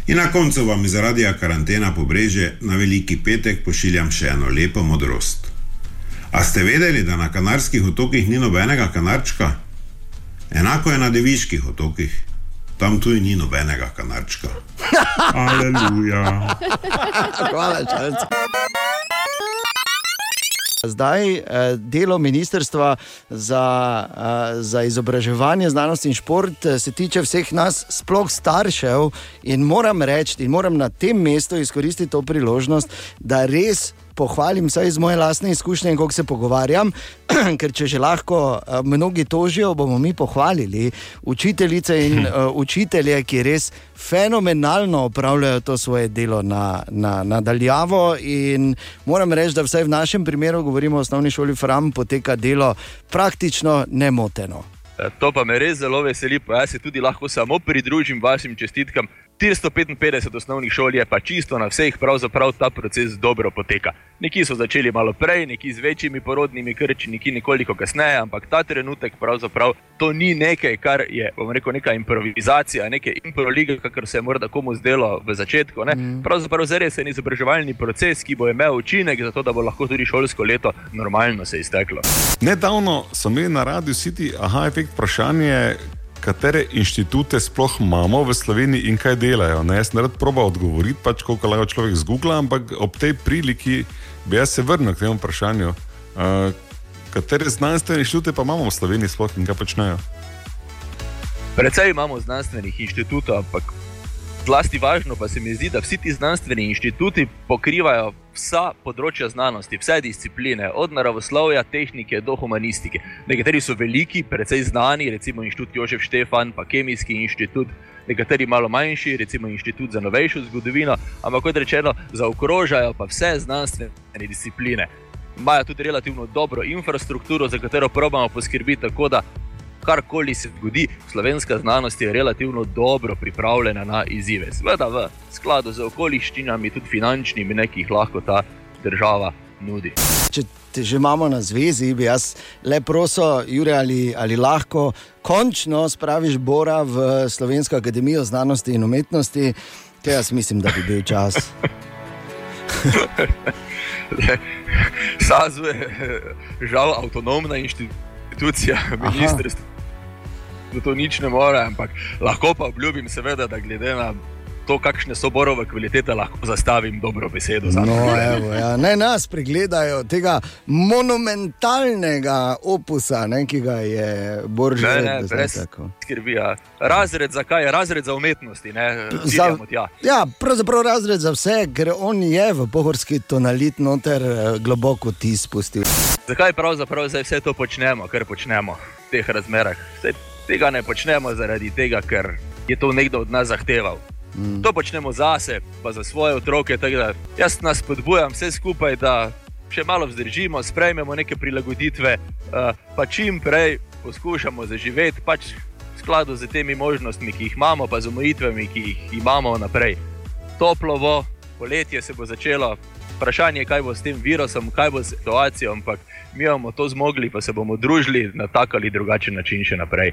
In na koncu vam zaradi karantena pobreže na veliki petek pošiljam še eno lepo modrost. A ste vedeli, da na kanarskih otokih ni nobenega kanarčka? Enako je na deviških otokih. Tam tudi ni nobenega kanarčka. Aleluja. Hvala, čalci. Zdaj eh, delo Ministrstva za, eh, za izobraževanje, znanost in šport eh, se tiče vseh nas, sploh staršev. In moram reči, in moram na tem mestu izkoristiti to priložnost, da res pohvalim, vsaj iz moje lastne izkušnje, in kako se pogovarjam. Ker če že lahko eh, mnogi tožijo, bomo mi pohvalili učiteljice in uh, učitelje, ki res fenomenalno opravljajo to svoje delo na, na, na daljavo. In moram reči, da vsaj v našem primeru, govorimo o osnovni šoli Fram, poteka delo praktično nemoteno. Eh, To pa me res zelo veseli, pa jaz se tudi lahko samo pridružim vašim čestitkam. 455 osnovnih šol je pa čisto na vseh, pravzaprav ta proces dobro poteka. Neki so začeli malo prej, neki z večjimi porodnimi krči, neki nekoliko kasneje, ampak ta trenutek pravzaprav to ni nekaj, kar je, bom rekel, neka improvizacija, neke improlige, kakor se je morda komu zdelo v začetku. Ne? Mm. Pravzaprav zares je izobraževalni proces, ki bo imel učinek, zato da bo lahko tudi šolsko leto normalno se izteklo. Nedavno so imeli na Radiu City aha, efekt vprašanje, katere inštitute sploh imamo v Sloveniji in kaj delajo. Ne, jaz ne rad proba odgovoriti, pač koliko lahko človek zgugla, ampak ob tej priliki bi jaz se vrnil k temu vprašanju. Uh, katere znanstvene inštitute pa imamo v Sloveniji sploh in kaj počnejo? Predvsej imamo znanstvenih inštitutov, ampak zlasti važno pa se mi zdi, da vsi ti znanstveni inštituti pokrivajo vsa področja znanosti, vse discipline, od naravoslovja, tehnike do humanistike. Nekateri so veliki, precej znani, recimo inštitut Jožef Štefan, pa Kemijski inštitut, nekateri malo manjši, recimo inštitut za novejšo zgodovino, ampak kot rečeno, zaokrožajo pa vse znanstvene discipline. Imajo tudi relativno dobro infrastrukturo, za katero probamo poskrbeti tako, da karkoli se zgodi, slovenska znanost je relativno dobro pripravljena na izzive. Sveda v skladu z okoliščinami, tudi finančnimi, ne, ki jih lahko ta država nudi. Če te že imamo na zvezi, bi jaz le prosil, Jure, ali, ali lahko končno spraviš Bora v Slovensko akademijo znanosti in umetnosti, ker jaz mislim, da bi bil čas. SAZU je žal avtonomna inštitucija, ministrstvo. To nič ne more, ampak lahko pa obljubim, seveda, da glede na to, kakšne so borove kvalitete, lahko zastavim dobro besedo za No, evo, ja. Naj nas pregledajo tega monumentalnega opusa, ne, ki ga je brez skrbi. Razred za kaj? Razred za umetnosti. Ne, Za, tja. ja, pravzaprav razred za vse, ker on je v pohorski tonalit noter eh, globoko ti spustil. Zakaj pravzaprav zdaj vse to počnemo, kar počnemo v teh razmerah? Saj tega ne počnemo zaradi tega, ker je to nekdo od nas zahteval. Mm. To počnemo zase, pa za svoje otroke. da Jaz nas spodbujam vse skupaj, da še malo vzdržimo, sprejmemo neke prilagoditve, uh, pa čim prej poskušamo zaživeti, pač v skladu z temi možnostmi, ki jih imamo, pa z omejitvami, ki jih imamo naprej. Toplo bo, poletje se bo začelo, vprašanje je, kaj bo s tem virusom, kaj bo s situacijo, ampak mi bomo to zmogli, pa se bomo družili na tak ali drugačen način še naprej.